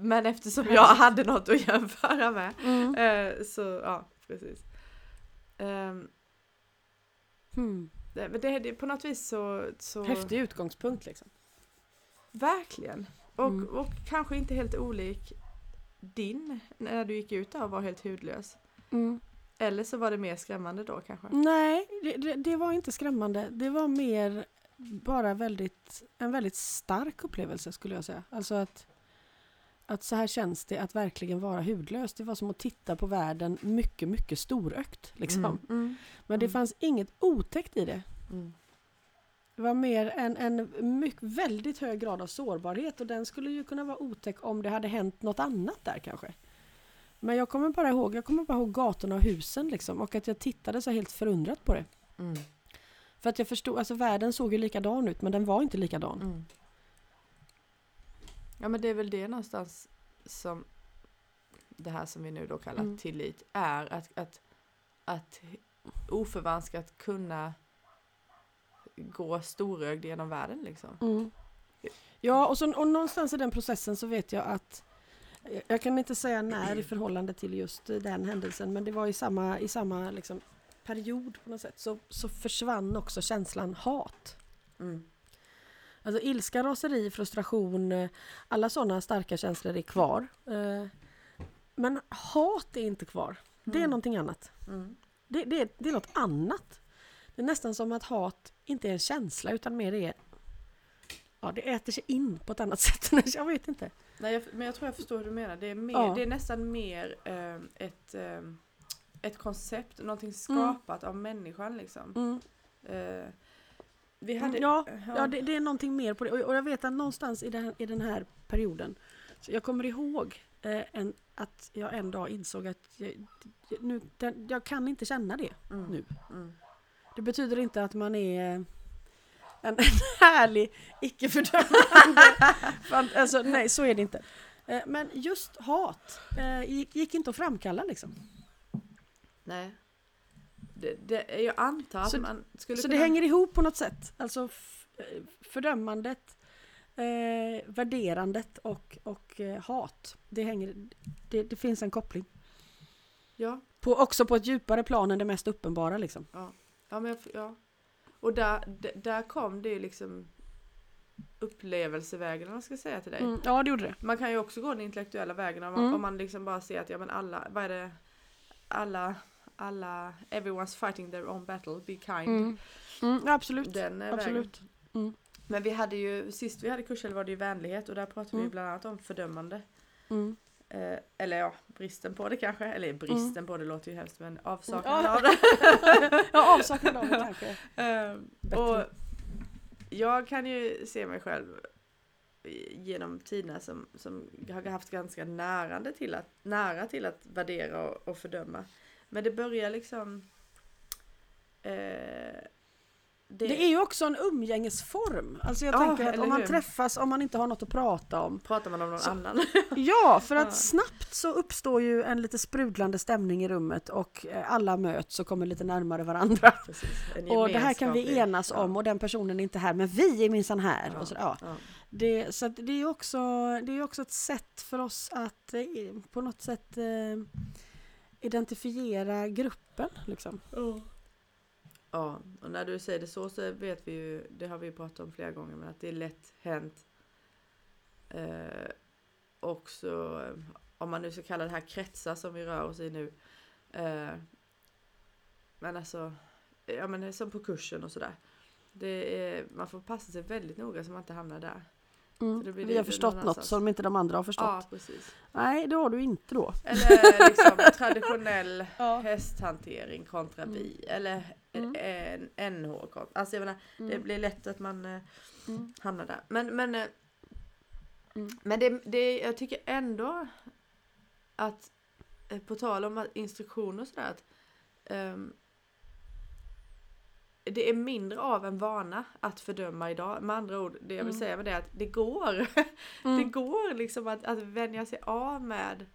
Men eftersom jag hade något att jämföra med Mm. eh, så ja, precis. Ehm, Hmm. det, men det, det, på något vis så, så Häftig utgångspunkt liksom. verkligen. Och, Mm. och kanske inte helt olik din när du gick ut där och var helt hudlös. Mm. Eller så var det mer skrämmande då kanske. Nej, det, det, det var inte skrämmande. Det var mer bara väldigt, en väldigt stark upplevelse skulle jag säga. Alltså att, att så här känns det att verkligen vara hudlös. Det var som att titta på världen mycket, mycket storögt. Liksom. Mm. Mm. Men det Mm. fanns inget otäckt i det. Mm. Det var mer en, en mycket, väldigt hög grad av sårbarhet och den skulle ju kunna vara otäck om det hade hänt något annat där kanske. Men jag kommer bara ihåg, jag kommer bara ihåg gatorna och husen liksom och att jag tittade så helt förundrat på det. Mm. För att jag förstod, alltså världen såg ju likadan ut men den var inte likadan. Mm. Ja men det är väl det någonstans som det här som vi nu då kallar Mm. tillit är att, att, att oförvanskat kunna gå storögd genom världen liksom. Mm. Ja och, så, och någonstans i den processen så vet jag att jag kan inte säga när i förhållande till just den händelsen men det var i samma, i samma liksom, period på något sätt så, så försvann också känslan hat. Mm. Alltså ilska, raseri, frustration, eh, alla sådana starka känslor är kvar. Eh, Men hat är inte kvar. Det är Mm. någonting annat. Mm. Det, det, är, det är något annat. Det är nästan som att hat inte är en känsla utan mer är... Ja, det äter sig in på ett annat sätt. Jag vet inte. Nej, jag, men jag tror jag förstår hur du menar. Det är, mer, Ja. det är nästan mer eh, ett, eh, ett koncept, någonting skapat av människan liksom. Mm. Eh, vi hade, Ja, Ja, det, det är någonting mer på det. Och, och jag vet att någonstans i den, i den här perioden, så jag kommer ihåg eh, en, att jag en dag insåg att jag, nu, den, jag kan inte känna det mm, nu. Mm. Det betyder inte att man är en, en härlig, icke-fördömande... alltså, nej, så är det inte. Eh, Men just hat eh, gick, gick inte att framkalla liksom. Nej. Det, det, jag antar att Så- man skulle Så kunna... det hänger ihop på något sätt. Alltså eh, fördömandet, eh, värderandet och, och eh, hat. Det, hänger, det, det finns en koppling. Ja, På, också på ett djupare plan än det mest uppenbara liksom. ja, men jag, ja. Och där, där kom det ju liksom upplevelsevägen, om man ska säga till dig. Mm, ja, det gjorde det. Man kan ju också gå den intellektuella vägen om man, Mm. om man liksom bara ser att ja men alla, vad är det, alla, alla, everyone's fighting their own battle, be kind. Mm. Mm, absolut. Den eh, absolut. Mm. Men vi hade ju, sist vi hade kurser var det ju vänlighet och där pratade vi Mm. bland annat om fördömande. Mm. Eh, eller ja, bristen på det kanske. Eller bristen på det låter ju hemskt men avsaknaden Ja. av det. Ja, avsaknad av det kanske. Eh, och jag kan ju se mig själv genom tiderna som, som har haft ganska närande till att, nära till att värdera och, och fördöma. Men det börjar liksom... Eh, det... är ju också en umgängesform. Alltså jag Ja, tänker att om man hur? träffas, om man inte har något att prata om. Pratar man om någon Så- annan? Ja, för att Ja. snabbt så uppstår ju en lite sprudlande stämning i rummet och eh, alla möts och kommer lite närmare varandra. Precis, Och det här kan vi enas ja. om och den personen är inte här men vi är minsann här. Ja, Och så, ja. Det, så det är ju också, det är också ett sätt för oss att eh, på något sätt eh, identifiera gruppen. Liksom. Ja, och när du säger det så så vet vi ju, det har vi pratat om flera gånger, men att det är lätt hänt. Eh, också, eh, om man nu ska kalla det här kretsar som vi rör oss i nu. Eh, men alltså, ja men som på kursen och sådär. Det är, man får passa sig väldigt noga så man inte hamnar där. Mm. det blir Vi det har förstått något annanstans. som inte de andra har förstått. Ja, precis. Nej, det har du inte då. Eller liksom traditionell Ja. hästhantering kontra Mm. bi. Eller Mm. en NH kontra... Alltså jag menar, det Mm. blir lätt att man eh, Mm. hamnar där. Men, men, eh, Mm. men det, det, jag tycker ändå att eh, på tal om instruktioner och sådär att ehm, det är mindre av en vana att fördöma idag. Med andra ord, det jag vill Mm. säga med det är att det går. Det Mm. går liksom att, att vänja sig av med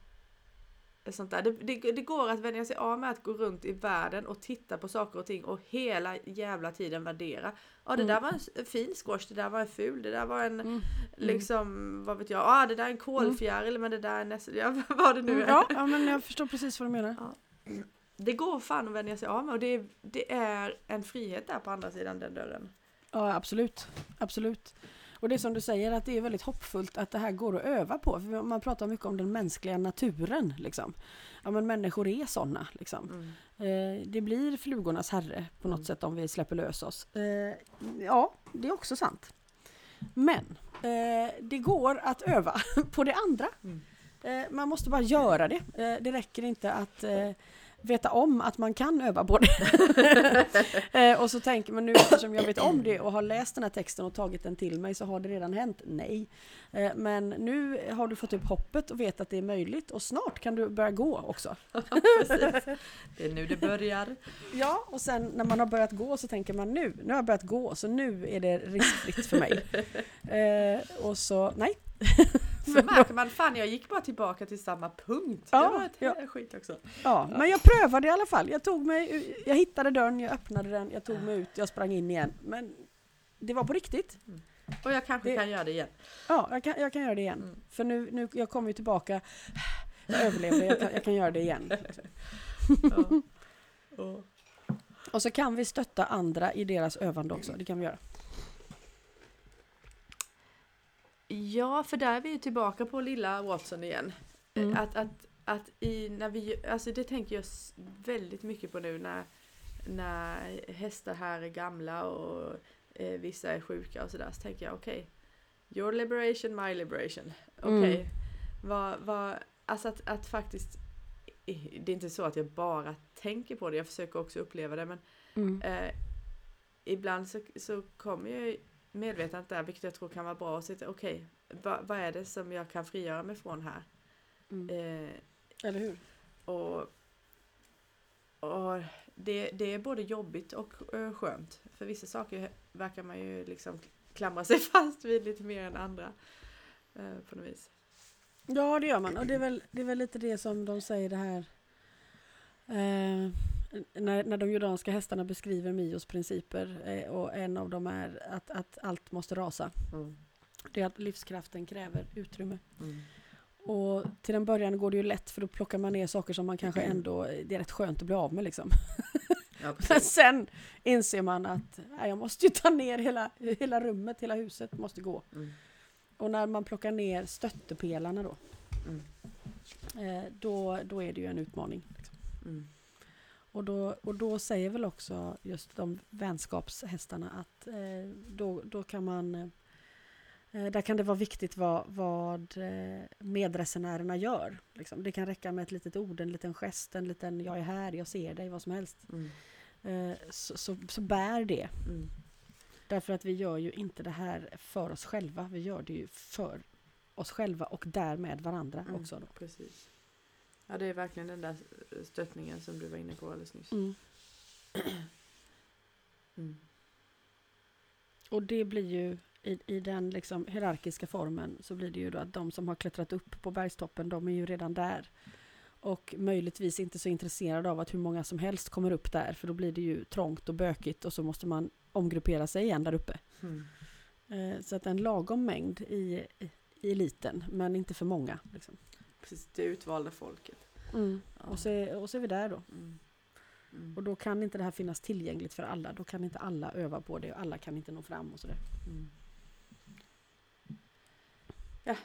sånt där. Det, det, det går att vänja sig av med att gå runt i världen och titta på saker och ting och hela jävla tiden värdera. Ja det Mm. där var en fin squash, det där var en ful, det där var en Mm. liksom, vad vet jag, ah, det där är en kolfjäril men det där är nästan, ja vad det nu Mm. är. Ja, ja, men jag förstår precis vad du menar. Det går fan att vänja sig av med och det, är- det är en frihet där på andra sidan den dörren. Ja, absolut. Absolut. Och det är som du säger att det är väldigt hoppfullt att det här går att öva på. För man pratar mycket om den mänskliga naturen. Liksom. Ja, men människor är sådana. Liksom. Mm. Eh, det blir flugornas herre på något Mm. sätt om vi släpper lös oss. Eh, ja, det är också sant. Men eh, det går att öva på det andra. Mm. Eh, man måste bara göra det. Eh, det räcker inte att eh, veta om att man kan öva på det. eh, och så tänker man nu eftersom jag vet om det och har läst den här texten och tagit den till mig så har det redan hänt. Nej. Eh, men nu har du fått upp hoppet och vet att det är möjligt och snart kan du börja gå också. Precis. Det är nu det börjar. Ja, och sen när man har börjat gå så tänker man nu, nu har jag börjat gå så nu är det riskfritt för mig. eh, och så, nej. Så märker man, fan jag gick bara tillbaka till samma punkt. Ja, det var ett ja. ja. skit också. Ja, men jag prövade i alla fall. Jag tog mig, jag hittade dörren, jag öppnade den, jag tog mig ut, jag sprang in igen. Men det var på riktigt. Och jag kanske Det- kan göra det igen. Ja, jag kan, jag kan göra det igen. Mm. För nu, nu, jag kommer ju tillbaka. Jag överlevde, jag kan, jag kan göra det igen. Ja. Och, Och så kan vi stötta andra i deras övande också. Det kan vi göra. Ja, för där är vi ju tillbaka på lilla Watson igen. Mm. Att, att, att i, när vi, alltså det tänker jag väldigt mycket på nu när, när hästar här är gamla och eh, vissa är sjuka och sådär. Så tänker jag okej, your liberation, my liberation. Okej, Mm. vad, vad, alltså att, att faktiskt, det är inte så att jag bara tänker på det, jag försöker också uppleva det men Mm. eh, ibland så, så kommer jag medvetandet där, vilket jag tror kan vara bra att sitta, okej, vad, vad är det som jag kan frigöra mig från här? Mm. Eh, Eller hur? och och det, det är både jobbigt och eh, skönt. För vissa saker verkar man ju liksom klamra sig fast vid lite mer än andra. eh, På något vis. Ja, det gör man. Och det är väl, det är väl lite det som de säger det här. Eh, när, när de jordanska hästarna beskriver Mios principer eh, och en av dem är att, att allt måste rasa. Mm. Det är att livskraften kräver utrymme. Mm. Och till en början går det ju lätt för då plockar man ner saker som man kanske ändå, det är rätt skönt att bli av med liksom. Ja, Men sen inser man att nej, jag måste ju ta ner hela, hela rummet, hela huset måste gå. Mm. Och när man plockar ner stöttepelarna då, Mm. eh, då, då är det ju en utmaning. Liksom. Mm. Och, då, och då säger väl också just de vänskapshästarna att eh, då, då kan man eh, där kan det vara viktigt vad, vad eh, medresenärerna gör. Liksom. Det kan räcka med ett litet ord, en liten gest, en liten jag är här, jag ser dig, vad som helst. Mm. Eh, så, så, så bär det. Mm. Därför att vi gör ju inte det här för oss själva, vi gör det ju för oss själva och därmed varandra Mm, också. Då. Precis. Ja, det är verkligen den där stöttningen som du var inne på alldeles nyss. Mm. Mm. Och det blir ju i, i den liksom hierarkiska formen så blir det ju då att de som har klättrat upp på bergstoppen de är ju redan där. Och möjligtvis inte så intresserade av att hur många som helst kommer upp där för då blir det ju trångt och bökigt och så måste man omgruppera sig igen där uppe. Mm. Eh, så att en lagom mängd i, i eliten men inte för många. Liksom. Precis, det utvalda folket. Ja. Och, så, är- och så är vi där då. Mm. Mm. Och då kan inte det här finnas tillgängligt för alla. Då kan inte alla öva på det och alla kan inte nå fram och sådär. Mm. Ja,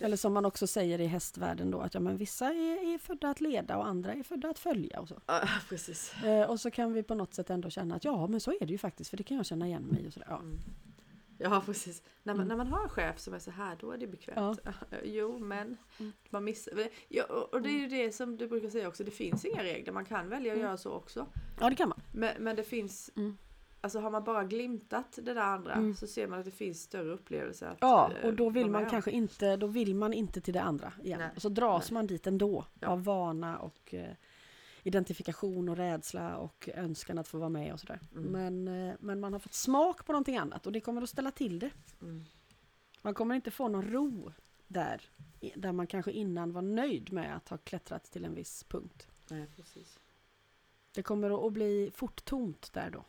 Eller som man också säger i hästvärlden då att ja, men vissa är, är födda att leda och andra är födda att följa och så. ja, precis. Eh, och så kan vi på något sätt ändå känna att ja men så är det ju faktiskt för det kan jag känna igen mig i och sådär. Ja. Mm. Ja, precis. När man, Mm. när man har en chef som är så här, då är det bekvämt. jo, men Mm. man missar... Ja, och det är ju det som du brukar säga också, det finns inga regler. Man kan välja att Mm. göra så också. ja det kan man. Men, men det finns... Mm. Alltså har man bara glimtat det där andra Mm. så ser man att det finns större upplevelser. Att, Ja eh, och då vill man kanske inte, då vill man inte till det andra igen. Nej. Och så dras Nej. man dit ändå Ja. av vana och eh, identifikation och rädsla och önskan att få vara med och sådär. Mm. Men, eh, men man har fått smak på någonting annat och det kommer att ställa till det. Mm. Man kommer inte få någon ro där, där man kanske innan var nöjd med att ha klättrat till en viss punkt. Nej, precis. Det kommer att- bli fort tomt där då.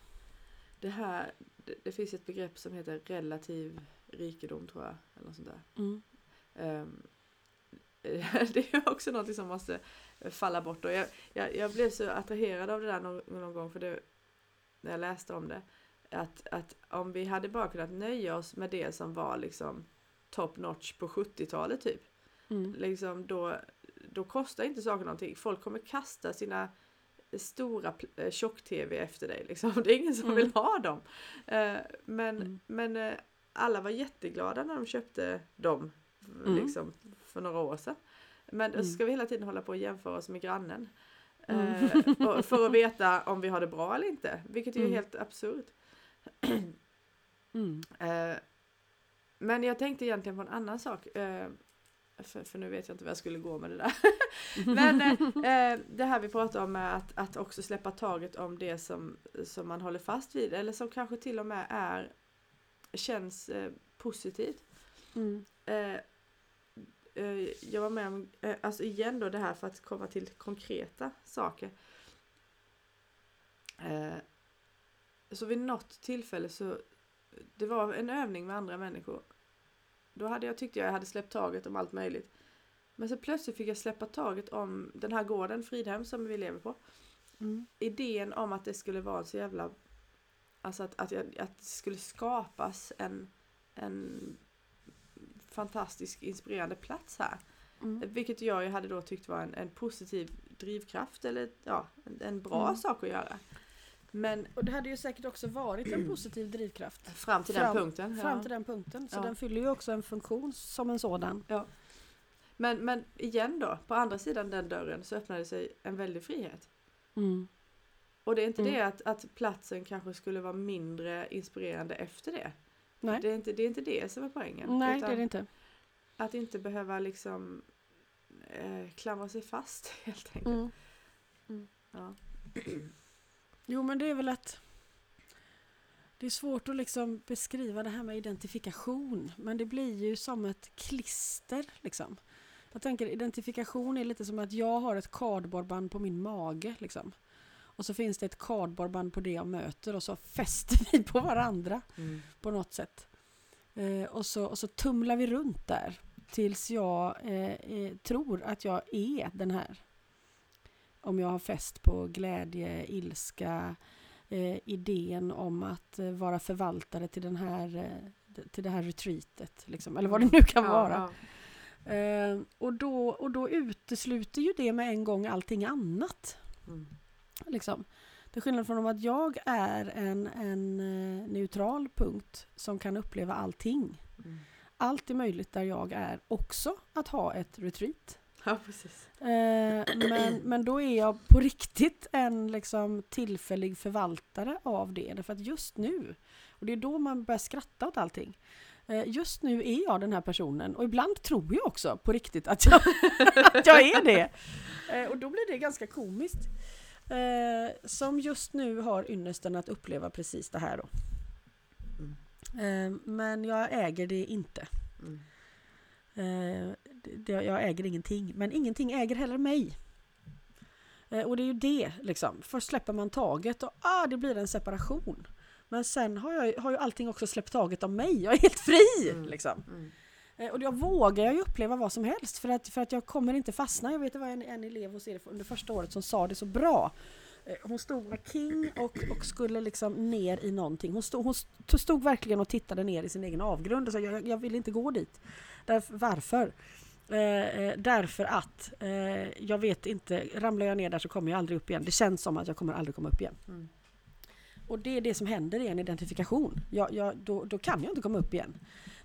Det här, det, det finns ett begrepp som heter relativ rikedom tror jag. Eller något sånt där. Mm. Ehm, det är också något som måste falla bort. Och jag, jag, jag blev så attraherad av det där någon, någon gång för det, när jag läste om det. Att, att om vi hade bara kunnat nöja oss med det som var liksom top notch på 70-talet typ. Mm. Liksom då, då kostar inte saker någonting. Folk kommer kasta sina stora eh, tjock-tv efter dig. Liksom. Det är ingen som Mm. vill ha dem. Eh, men Mm. men eh, alla var jätteglada när de köpte dem Mm. liksom, för några år sedan. Men Mm. ska vi hela tiden hålla på och jämföra oss med grannen. Mm. Eh, för, att veta om vi har det bra eller inte. Vilket är ju Mm. helt absurt. Mm. Eh, men jag tänkte egentligen på en annan sak. Eh, för, för nu vet jag inte vad jag skulle gå med det där. Men eh, det här vi pratar om är att, att också släppa taget om det som, som man håller fast vid. Eller som kanske till och med är känns eh, positivt. Mm. Eh, jag var med om, eh, alltså igen då det här för att komma till konkreta saker. Eh, så vid något tillfälle så, det var en övning med andra människor. Då hade jag tyckte jag hade släppt taget om allt möjligt. Men så plötsligt fick jag släppa taget om den här gården, Fridhem, som vi lever på. Mm. Idén om att det skulle vara så jävla, alltså att, att, jag, att det skulle skapas en, en fantastisk inspirerande plats här. Mm. Vilket jag ju hade då tyckt var en, en positiv drivkraft eller ja, en, en bra Mm. sak att göra. Men Och det hade ju säkert också varit en positiv drivkraft. fram till Fram- den punkten. Fram ja. till den punkten. Så Ja. den fyller ju också en funktion som en sådan. Men, men igen då, på andra sidan den dörren så öppnade sig en väldig frihet. Mm. Och det är inte Mm. det att, att platsen kanske skulle vara mindre inspirerande efter det. Nej, Det är inte det, är inte det som är poängen. Nej det är det inte. Att inte behöva liksom eh, klamra sig fast helt enkelt. Mm. Ja. Jo men det är väl att det är svårt att liksom beskriva det här med identifikation men det blir ju som ett klister liksom. Jag tänker identifikation är lite som att jag har ett cardboardband på min mage liksom. Och så finns det ett cardboardband på det jag möter och så fäster vi på varandra Mm. på något sätt. Eh, och, så, och så tumlar vi runt där tills jag eh, eh, tror att jag är den här. Om jag har fäst på glädje, ilska, eh, idén om att eh, vara förvaltare till, den här, eh, till det här retreatet. Liksom, eller vad det nu kan Ja, vara. ja. Eh, och, då, och då utesluter ju det med en gång allting annat. Mm. Liksom. Till skillnad från att jag är en, en eh, neutral punkt som kan uppleva allting. Mm. Allt är möjligt där jag är också att ha ett retreat. Ja, precis. Eh, men, men då är jag på riktigt en liksom tillfällig förvaltare av det. Därför att just nu, och det är då man börjar skratta åt allting. Eh, Just nu är jag den här personen och ibland tror jag också på riktigt att jag, att jag är det. Eh, Och då blir det ganska komiskt. Eh, Som just nu har ynnesten att uppleva precis det här då. Eh, Men jag äger det inte. Mm. Eh, det, jag äger ingenting, men ingenting äger heller mig. Eh, och det är ju det, liksom. Först släpper man taget och ah, det blir en separation. Men sen har, jag, har ju allting också släppt taget om mig. Jag är helt fri! Mm. Liksom. Eh, och då vågar jag ju uppleva vad som helst för att, för att jag kommer inte fastna. Jag vet det var en, en elev hos er under första året som sa det så bra. Eh, hon stod med King och, och skulle liksom ner i någonting. Hon stod, hon stod verkligen och tittade ner i sin egen avgrund och sa jag, jag vill inte gå dit. Därför, varför? Eh, eh, därför att eh, jag vet inte, ramlar jag ner där så kommer jag aldrig upp igen. Det känns som att jag kommer aldrig komma upp igen. Mm. Och det är det som händer i en identifikation. Jag, jag, då, då kan jag inte komma upp igen.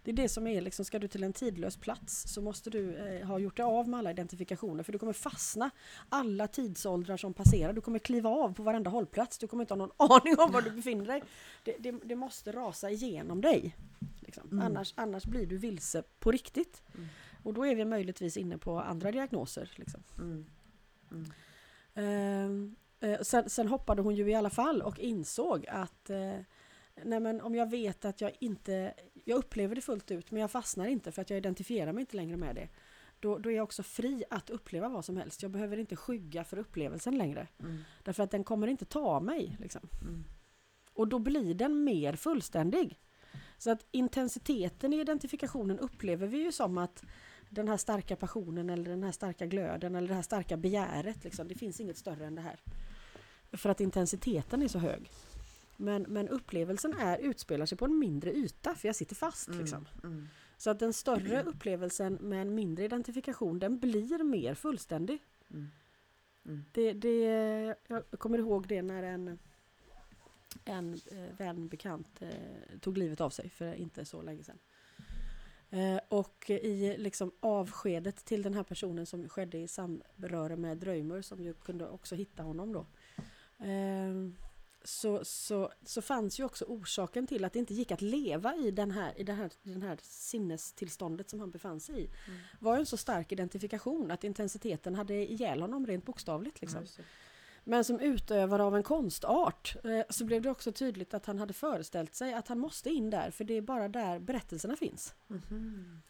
Det är det som är liksom, ska du till en tidlös plats så måste du eh, ha gjort dig av med alla identifikationer för du kommer fastna alla tidsåldrar som passerar. Du kommer kliva av på varenda hållplats. Du kommer inte ha någon aning om var du befinner dig. Det, det, det måste rasa igenom dig. Liksom. Mm. Annars, annars blir du vilse på riktigt. Mm. Och då är vi möjligtvis inne på andra diagnoser. Liksom. Mm. Mm. Eh, sen, sen hoppade hon ju i alla fall och insåg att eh, nej men om jag vet att jag inte, jag upplever det fullt ut men jag fastnar inte för att jag identifierar mig inte längre med det. Då, då är jag också fri att uppleva vad som helst. Jag behöver inte skygga för upplevelsen längre. Mm. Därför att den kommer inte ta mig. Liksom. Mm. Och då blir den mer fullständig. Så att intensiteten i identifikationen upplever vi ju som att den här starka passionen eller den här starka glöden eller det här starka begäret. Liksom, det finns inget större än det här. För att intensiteten är så hög. Men, men upplevelsen är, utspelar sig på en mindre yta för jag sitter fast. Mm. Liksom. Mm. Så att den större upplevelsen med en mindre identifikation den blir mer fullständig. Mm. Mm. Det, det, jag kommer ihåg det när en, en eh, vän, bekant, eh, tog livet av sig för inte så länge sedan. Eh, och i liksom avskedet till den här personen som skedde i samröre med Dröjmer som ju kunde också hitta honom då. Eh, så, så, så fanns ju också orsaken till att det inte gick att leva i den här, i den här, i den här sinnestillståndet som han befann sig i. Mm. var ju en så stark identifikation att intensiteten hade ihjäl honom rent bokstavligt. Liksom. det. Men som utövare av en konstart eh, så blev det också tydligt att han hade föreställt sig att han måste in där för det är bara där berättelserna finns. Mhm.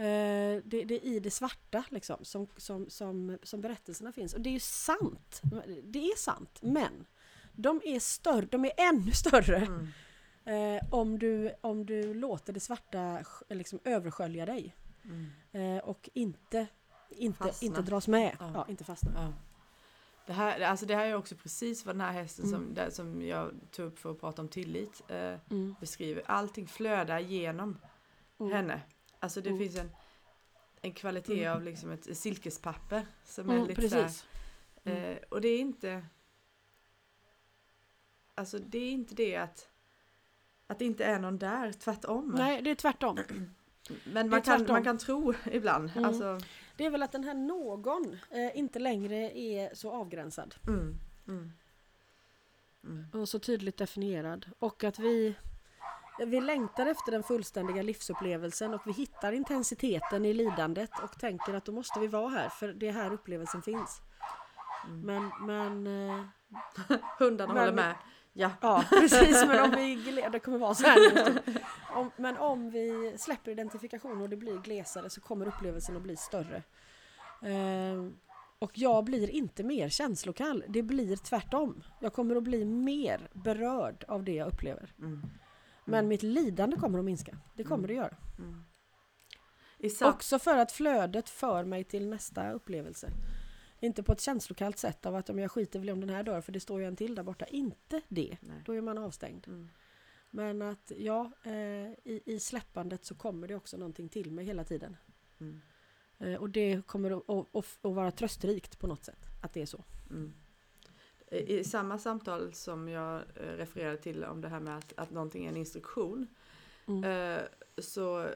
Eh, det, det är i det svarta liksom, som, som, som, som berättelserna finns. Och det är ju sant. Det är sant. Men de är större, de är ännu större Mm. eh, om, du, om du låter det svarta liksom, överskölja dig. Mm. Eh, och inte, inte, Fastna. inte dras med. Ja. Ja. inte fastna. Ja. Det här, alltså det här är också precis vad den här hästen Mm. som, där, som jag tog upp för att prata om tillit eh, Mm. beskriver. Allting flödar genom Mm. henne. Alltså det Mm. finns en, en kvalitet Mm. av liksom ett silkespapper som är lite så här, precis. Mm. eh, Och det är inte Alltså det är inte det att att det inte är någon där, tvärtom. Nej, det är tvärtom. Men man kan, man kan tro ibland. Mm. Alltså, Det är väl att den här någon eh, inte längre är så avgränsad mm, mm, mm, och så tydligt definierad. Och att vi, vi längtar efter den fullständiga livsupplevelsen och vi hittar intensiteten i lidandet och tänker att då måste vi vara här för det är här upplevelsen finns. mm. Men, men eh, Hundarna Men- håller med. Ja. Ja, precis. Men om vi det kommer vara så här nu. om, Men om vi släpper identifikation och det blir glesare så kommer upplevelsen att bli större. Ehm, och jag blir inte mer känslokall. Det blir tvärtom. Jag kommer att bli mer berörd av det jag upplever. Mm, Men mitt lidande kommer att minska. Det kommer Mm. det göra. mm. Också för att flödet för mig till nästa upplevelse. Inte på ett känslokallt sätt av att om jag skiter väl om den här dör för det står ju en till där borta. Inte det. Nej. Då är man avstängd. Mm. Men att ja, eh, i, i släppandet så kommer det också någonting till mig hela tiden. Mm. Eh, och det kommer att, att vara trösterikt på något sätt. Att det är så. Mm. I, samma samtal som jag eh, refererade till om det här med att, att någonting är en instruktion Mm. eh, så,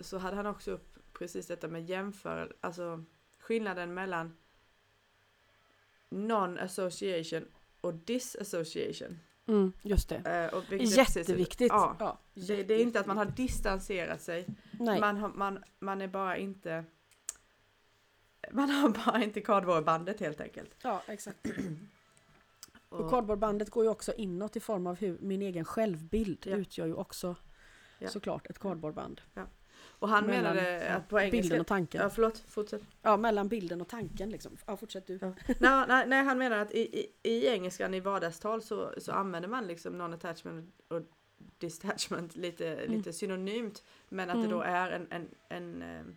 så hade han också upp precis detta med jämför, alltså skillnaden mellan non-association och disassociation. Mm, just det. Eh, och Jätteviktigt. Ja. Ja, Det, det är inte att man har distanserat sig. Nej. Man, har, man, man är bara inte... Man har bara inte kardborrebandet helt enkelt. Ja, exakt. Och Och, kardborrebandet går ju också inåt i form av hur min egen självbild Ja. utgör ju också Ja. såklart ett kardborreband. och han mellan- menade ja, att på engelska... Bilden och tanken. Ja, förlåt, fortsätt. Ja, mellan bilden och tanken liksom. Ja, fortsätt du. Ja. nej, nej, nej, han menar att i, i, i engelskan i vardagstal så, så använder man liksom non-attachment och detachment lite, lite synonymt. Men att det då är en, en, en,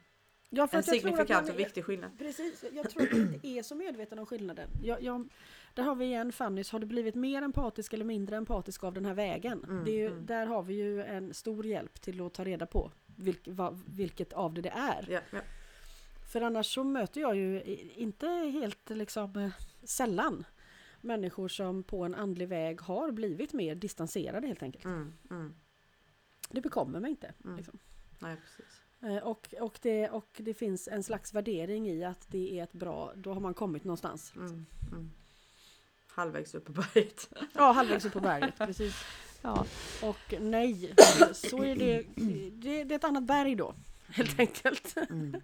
Ja, en signifikant man och viktig skillnad. Precis, jag tror att jag inte är så medveten om skillnaden. Jag, jag, där har vi igen Fannys, har du blivit mer empatisk eller mindre empatisk av den här vägen? Mm, det är ju, mm. Där har vi ju en stor hjälp till att ta reda på vilk, vad, vilket av det det är. Ja, ja. För annars så möter jag ju inte helt liksom sällan människor som på en andlig väg har blivit mer distanserade helt enkelt. Mm, mm. Det bekommer mig inte. Mm. Liksom. Nej, precis. Eh, Och, och, det, och det finns en slags värdering i att det är ett bra, då har man kommit någonstans. Mm, mm. Halvvägs upp på berget. Ja, halvvägs upp på berget, precis. Ja. Och nej, så är det, det, det är ett annat berg då, helt enkelt. Mm.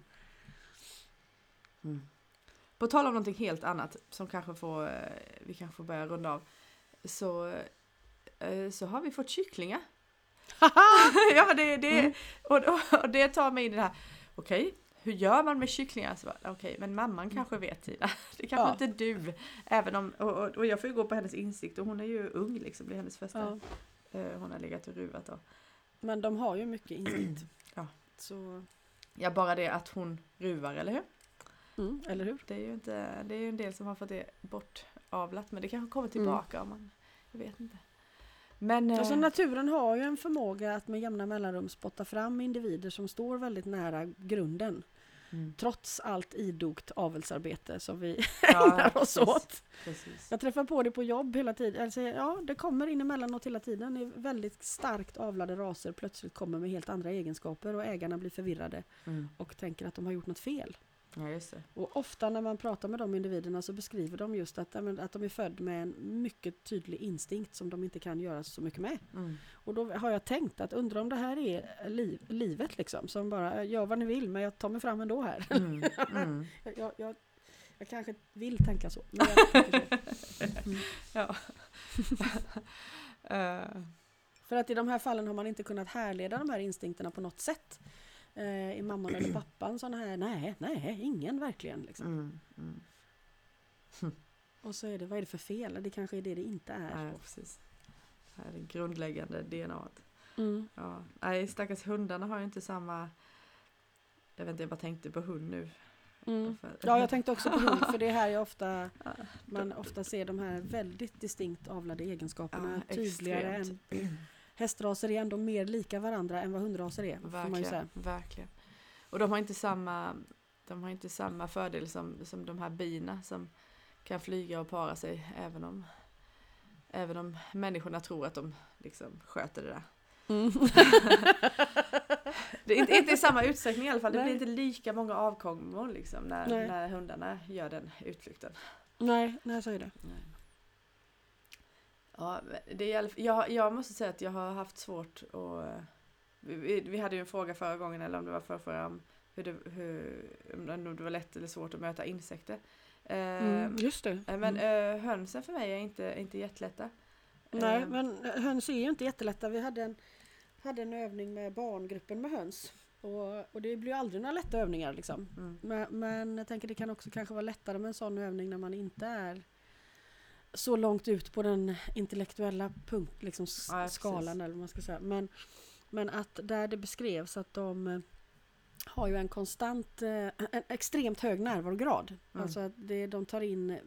Mm. På tal om någonting helt annat som kanske får, eh, vi kanske får börja runda av. Så, eh, så har vi fått kycklingar. ja, det, det, Mm. och, och, och det tar mig in i det här. Okej, hur gör man med kycklingar? Så Okej, men mamman kanske vet Tina. Det kanske Ja. inte du. Även om, och, och, jag får ju gå på hennes insikt och hon är ju ung liksom. Det är hennes första. Ja, eh, Hon har legat och ruvat då. men de har ju mycket instinkt. Ja. Så, Ja, bara det att hon ruvar, eller hur? mm, eller hur? Det är ju inte, det är ju en del som har fått det bortavlat men det kanske kommer tillbaka om man, jag vet inte. Men Alltså naturen har ju en förmåga att med jämna mellanrum spotta fram individer som står väldigt nära grunden. mm, Trots allt idogt avelsarbete som vi ja, ägnar oss precis, åt. Precis. Jag träffar på det på jobb hela tiden. Alltså, ja, det kommer in emellanåt hela tiden. Det är väldigt starkt avlade raser plötsligt kommer med helt andra egenskaper och ägarna blir förvirrade Mm. och tänker att de har gjort något fel. Ja, just det. Och ofta när man pratar med de individerna så beskriver de just att, att de är född med en mycket tydlig instinkt som de inte kan göra så mycket med. Mm. Och då har jag tänkt att undra om det här är liv, livet liksom som bara gör vad ni vill men jag tar mig fram ändå här. Mm. Mm. Jag, jag, jag, kanske vill tänka så. Men jag tänker så. Ja. Eh, För att i de här fallen har man inte kunnat härleda de här instinkterna på något sätt. Eh, I mamman eller pappan sådana här, nej, nej, ingen verkligen. Liksom. mm. Mm. Och så är det, vad är det för fel? Det kanske är det det inte är. Nej, precis. Det här är det grundläggande DNA. Mm. Ja. Nej, stackars hundarna har ju inte samma jag vet inte, jag bara tänkte på hund nu. Mm. Ja, jag tänkte också på hund, för det är här jag ofta, Ja, man ofta ser de här väldigt distinkt avlade egenskaperna Ja, tydligare extremt. än Hästraser är ändå mer lika varandra än vad hundraser är. Verkligen, verkligen. Och de har inte samma, de har inte samma fördel som, som de här bina som kan flyga och para sig även om, även om människorna tror att de liksom sköter det där. Mm. Det är inte, inte i samma utsträckning i alla fall. Det Nej. blir inte lika många avkommor liksom när, Nej. när hundarna gör den utflykten. nej, nej, så är det. Ja, det är jag, jag måste säga att jag har haft svårt att... Vi, vi- vi hade ju en fråga förra gången, eller om det var förra, förra om hur det, hur, om det var lätt eller svårt att möta insekter. Eh, Mm, just det. eh, Men Mm. eh, hönsen för mig är inte, inte jättelätta. Nej, Eh, men höns är ju inte jättelätta. Vi hade en, hade en övning med barngruppen med höns. Och, och det blir ju aldrig några lätta övningar liksom. Mm, Men, men jag tänker det kan också kanske vara lättare med en sån övning när man inte är så långt ut på den intellektuella punkt, liksom Ja, precis. skalan eller vad man ska säga. Men, men att där det beskrevs att de eh, har ju en konstant, eh, en extremt hög närvarograd. Mm. Alltså att det, de tar in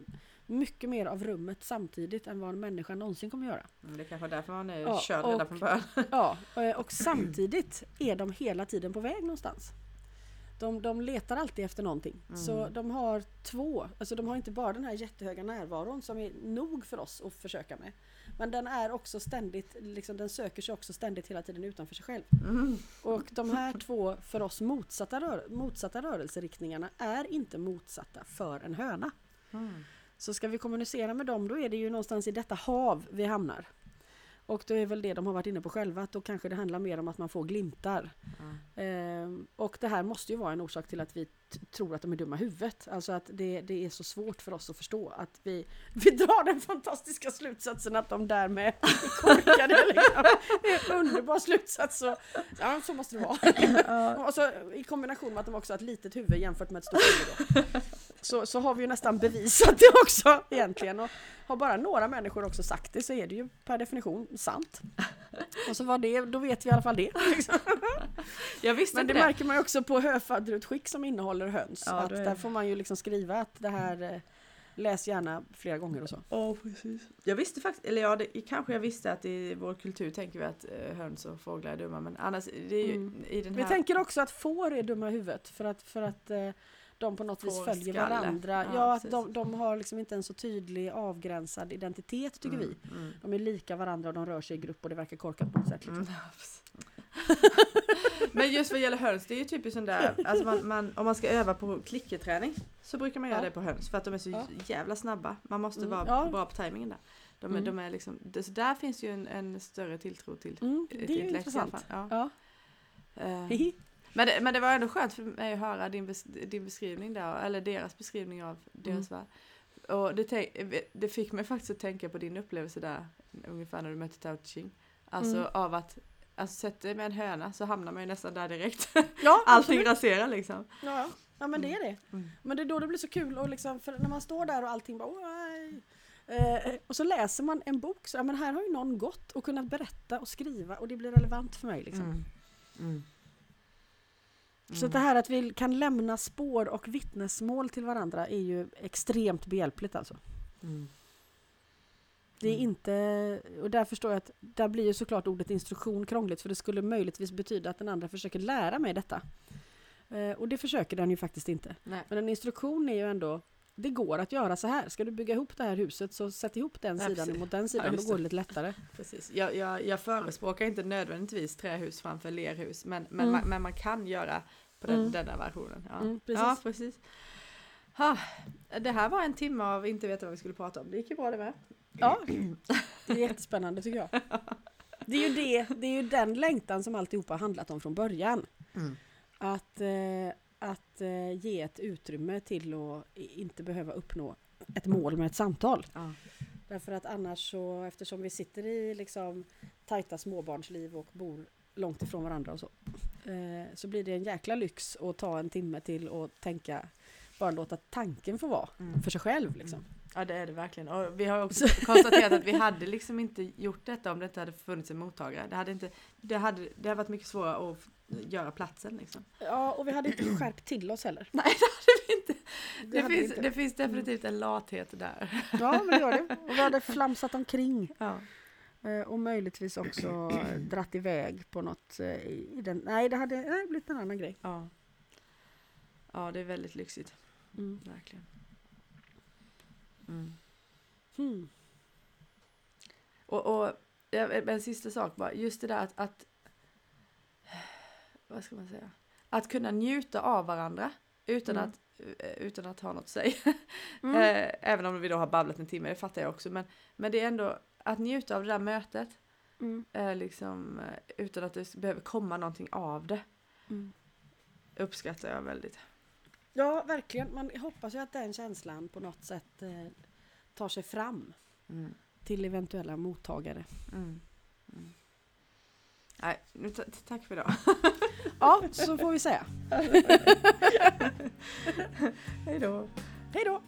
mycket mer av rummet samtidigt än vad en människa någonsin kommer göra. mm, det är kanske därför man är Ja, körd redan från början. Ja, eh, och samtidigt är de hela tiden på väg någonstans. De, de letar alltid efter någonting. Mm. Så de har två, alltså de har inte bara den här jättehöga närvaron som är nog för oss att försöka med. Men den är också ständigt, liksom, den söker sig också ständigt hela tiden utanför sig själv. Mm. Och de här två för oss motsatta, rör, motsatta rörelseriktningarna är inte motsatta för en höna. Mm. Så ska vi kommunicera med dem då är det ju någonstans i detta hav vi hamnar. Och det är väl det de har varit inne på själva, att då kanske det handlar mer om att man får glimtar. Ja. Ehm, och det här måste ju vara en orsak till att vi tror att de är dumma i huvudet. Alltså att det, det är så svårt för oss att förstå att vi, vi drar den fantastiska slutsatsen att de därmed är korkade. Liksom. Det är en underbar slutsats. Så, ja, så måste det vara. Och så, I kombination med att de också har ett litet huvud jämfört med ett stort huvud. Då. Så, så har vi ju nästan bevisat det också egentligen. Och har bara några människor också sagt det så är det ju per definition sant. Och så var det, då vet vi i alla fall det. Liksom. Jag visste Men det det. märker man ju också på höfadderutskick som innehåller höns. Ja, att är där får man ju liksom skriva att det här eh, läs gärna flera gånger och så. Ja, precis. Jag visste faktiskt, eller ja, det, kanske jag visste att i vår kultur tänker vi att eh, höns och fåglar är dumma, men annars, det är ju Mm. i den Vi här... tänker också att får är dumma i huvudet för att, för att eh, de på något vis följer skalle. varandra. Ja, Ja, att de, de har liksom inte en så tydlig avgränsad identitet tycker vi. Mm, mm. De är lika varandra och de rör sig i grupp och det verkar korkat på något sätt. Liksom. Mm. Men just vad gäller höns, det är ju typiskt sån där, alltså man, man, om man ska öva på klickerträning så brukar man göra Ja. det på höns för att de är så Ja. jävla snabba. Man måste Mm, vara ja. bra på tajmingen där. De Mm. de är liksom, det, så där finns ju en, en större tilltro till Mm, det är ju intellekt i alla intressant. fall. Ja. Ja. Men det, men det var ändå skönt för mig att höra din, bes, din beskrivning där, eller deras beskrivning av deras värld. Och det, tänk, det fick mig faktiskt att tänka på din upplevelse där, ungefär när du mötte Tao Ching. Alltså Mm. av att, alltså sätter dig med en höna så hamnar man ju nästan där direkt. Ja, Allting raserar liksom. Ja, ja. ja, men det är det. Mm. Men det är då det blir så kul och liksom, för när man står där och allting bara "Oj." eh, och så läser man en bok så ja, men här har ju någon gått och kunnat berätta och skriva och det blir relevant för mig. Liksom. Mm. Mm. Så att det här att vi kan lämna spår och vittnesmål till varandra är ju extremt behjälpligt alltså. Mm. Det är Mm. inte, och där förstår jag att där blir ju såklart ordet instruktion krångligt för det skulle möjligtvis betyda att den andra försöker lära mig detta. Eh, och det försöker den ju faktiskt inte. Nej. Men en instruktion är ju ändå det går att göra så här. Ska du bygga ihop det här huset så sätt ihop den Ja, sidan precis. mot den Ja, sidan. då just går det. lite lättare. Precis. Jag, jag, jag förespråkar inte nödvändigtvis trähus framför lerhus men, men, Mm. man, men man kan göra på den, Mm. denna versionen. Ja, Mm, precis. ja precis. Ha, det här var en timme av inte veta vad vi skulle prata om. Det gick ju bra det med. Ja, det är jättespännande tycker jag. Det är ju, det, det är ju den längtan som alltihopa har handlat om från början. Mm. Att, eh, att eh, ge ett utrymme till att inte behöva uppnå ett mål med ett samtal. Ja. Därför att annars så, eftersom vi sitter i liksom tajta småbarnsliv och bor långt ifrån varandra och så. Eh, så blir det en jäkla lyx att ta en timme till och tänka, bara låta tanken få vara Mm. för sig själv liksom. Ja det är det verkligen. Och vi har också konstaterat att vi hade liksom inte gjort detta om det inte hade funnits en mottagare. Det hade, inte, det hade, det hade varit mycket svårare att göra platsen liksom. Ja, och vi hade inte skärpt till oss heller. Nej det hade vi inte. Det, vi finns, inte. det finns definitivt en lathet där. Ja, men det gör det. Och vi hade flamsat omkring. Ja. Eh, Och möjligtvis också dratt iväg på något eh, i den. Nej, det hade nej, blivit en annan grej. Ja. ja det är väldigt lyxigt. Mm. Verkligen. Mm. Hmm. Och, och en sista sak bara, just det där att, att vad ska man säga? Att kunna njuta av varandra utan, Mm. att, eh, utan att ha något att säga. Mm. Eh, Även om vi då har babblat en timme, det fattar jag också. Men, men det är ändå att njuta av det där mötet Mm. eh, liksom, utan att det behöver komma någonting av det. Mm. Uppskattar jag väldigt. Ja, verkligen. Man hoppas ju att den känslan på något sätt eh, tar sig fram Mm. till eventuella mottagare. Nej, nu ta- tack för idag. Ja, så får vi säga. Hej då. Hej då!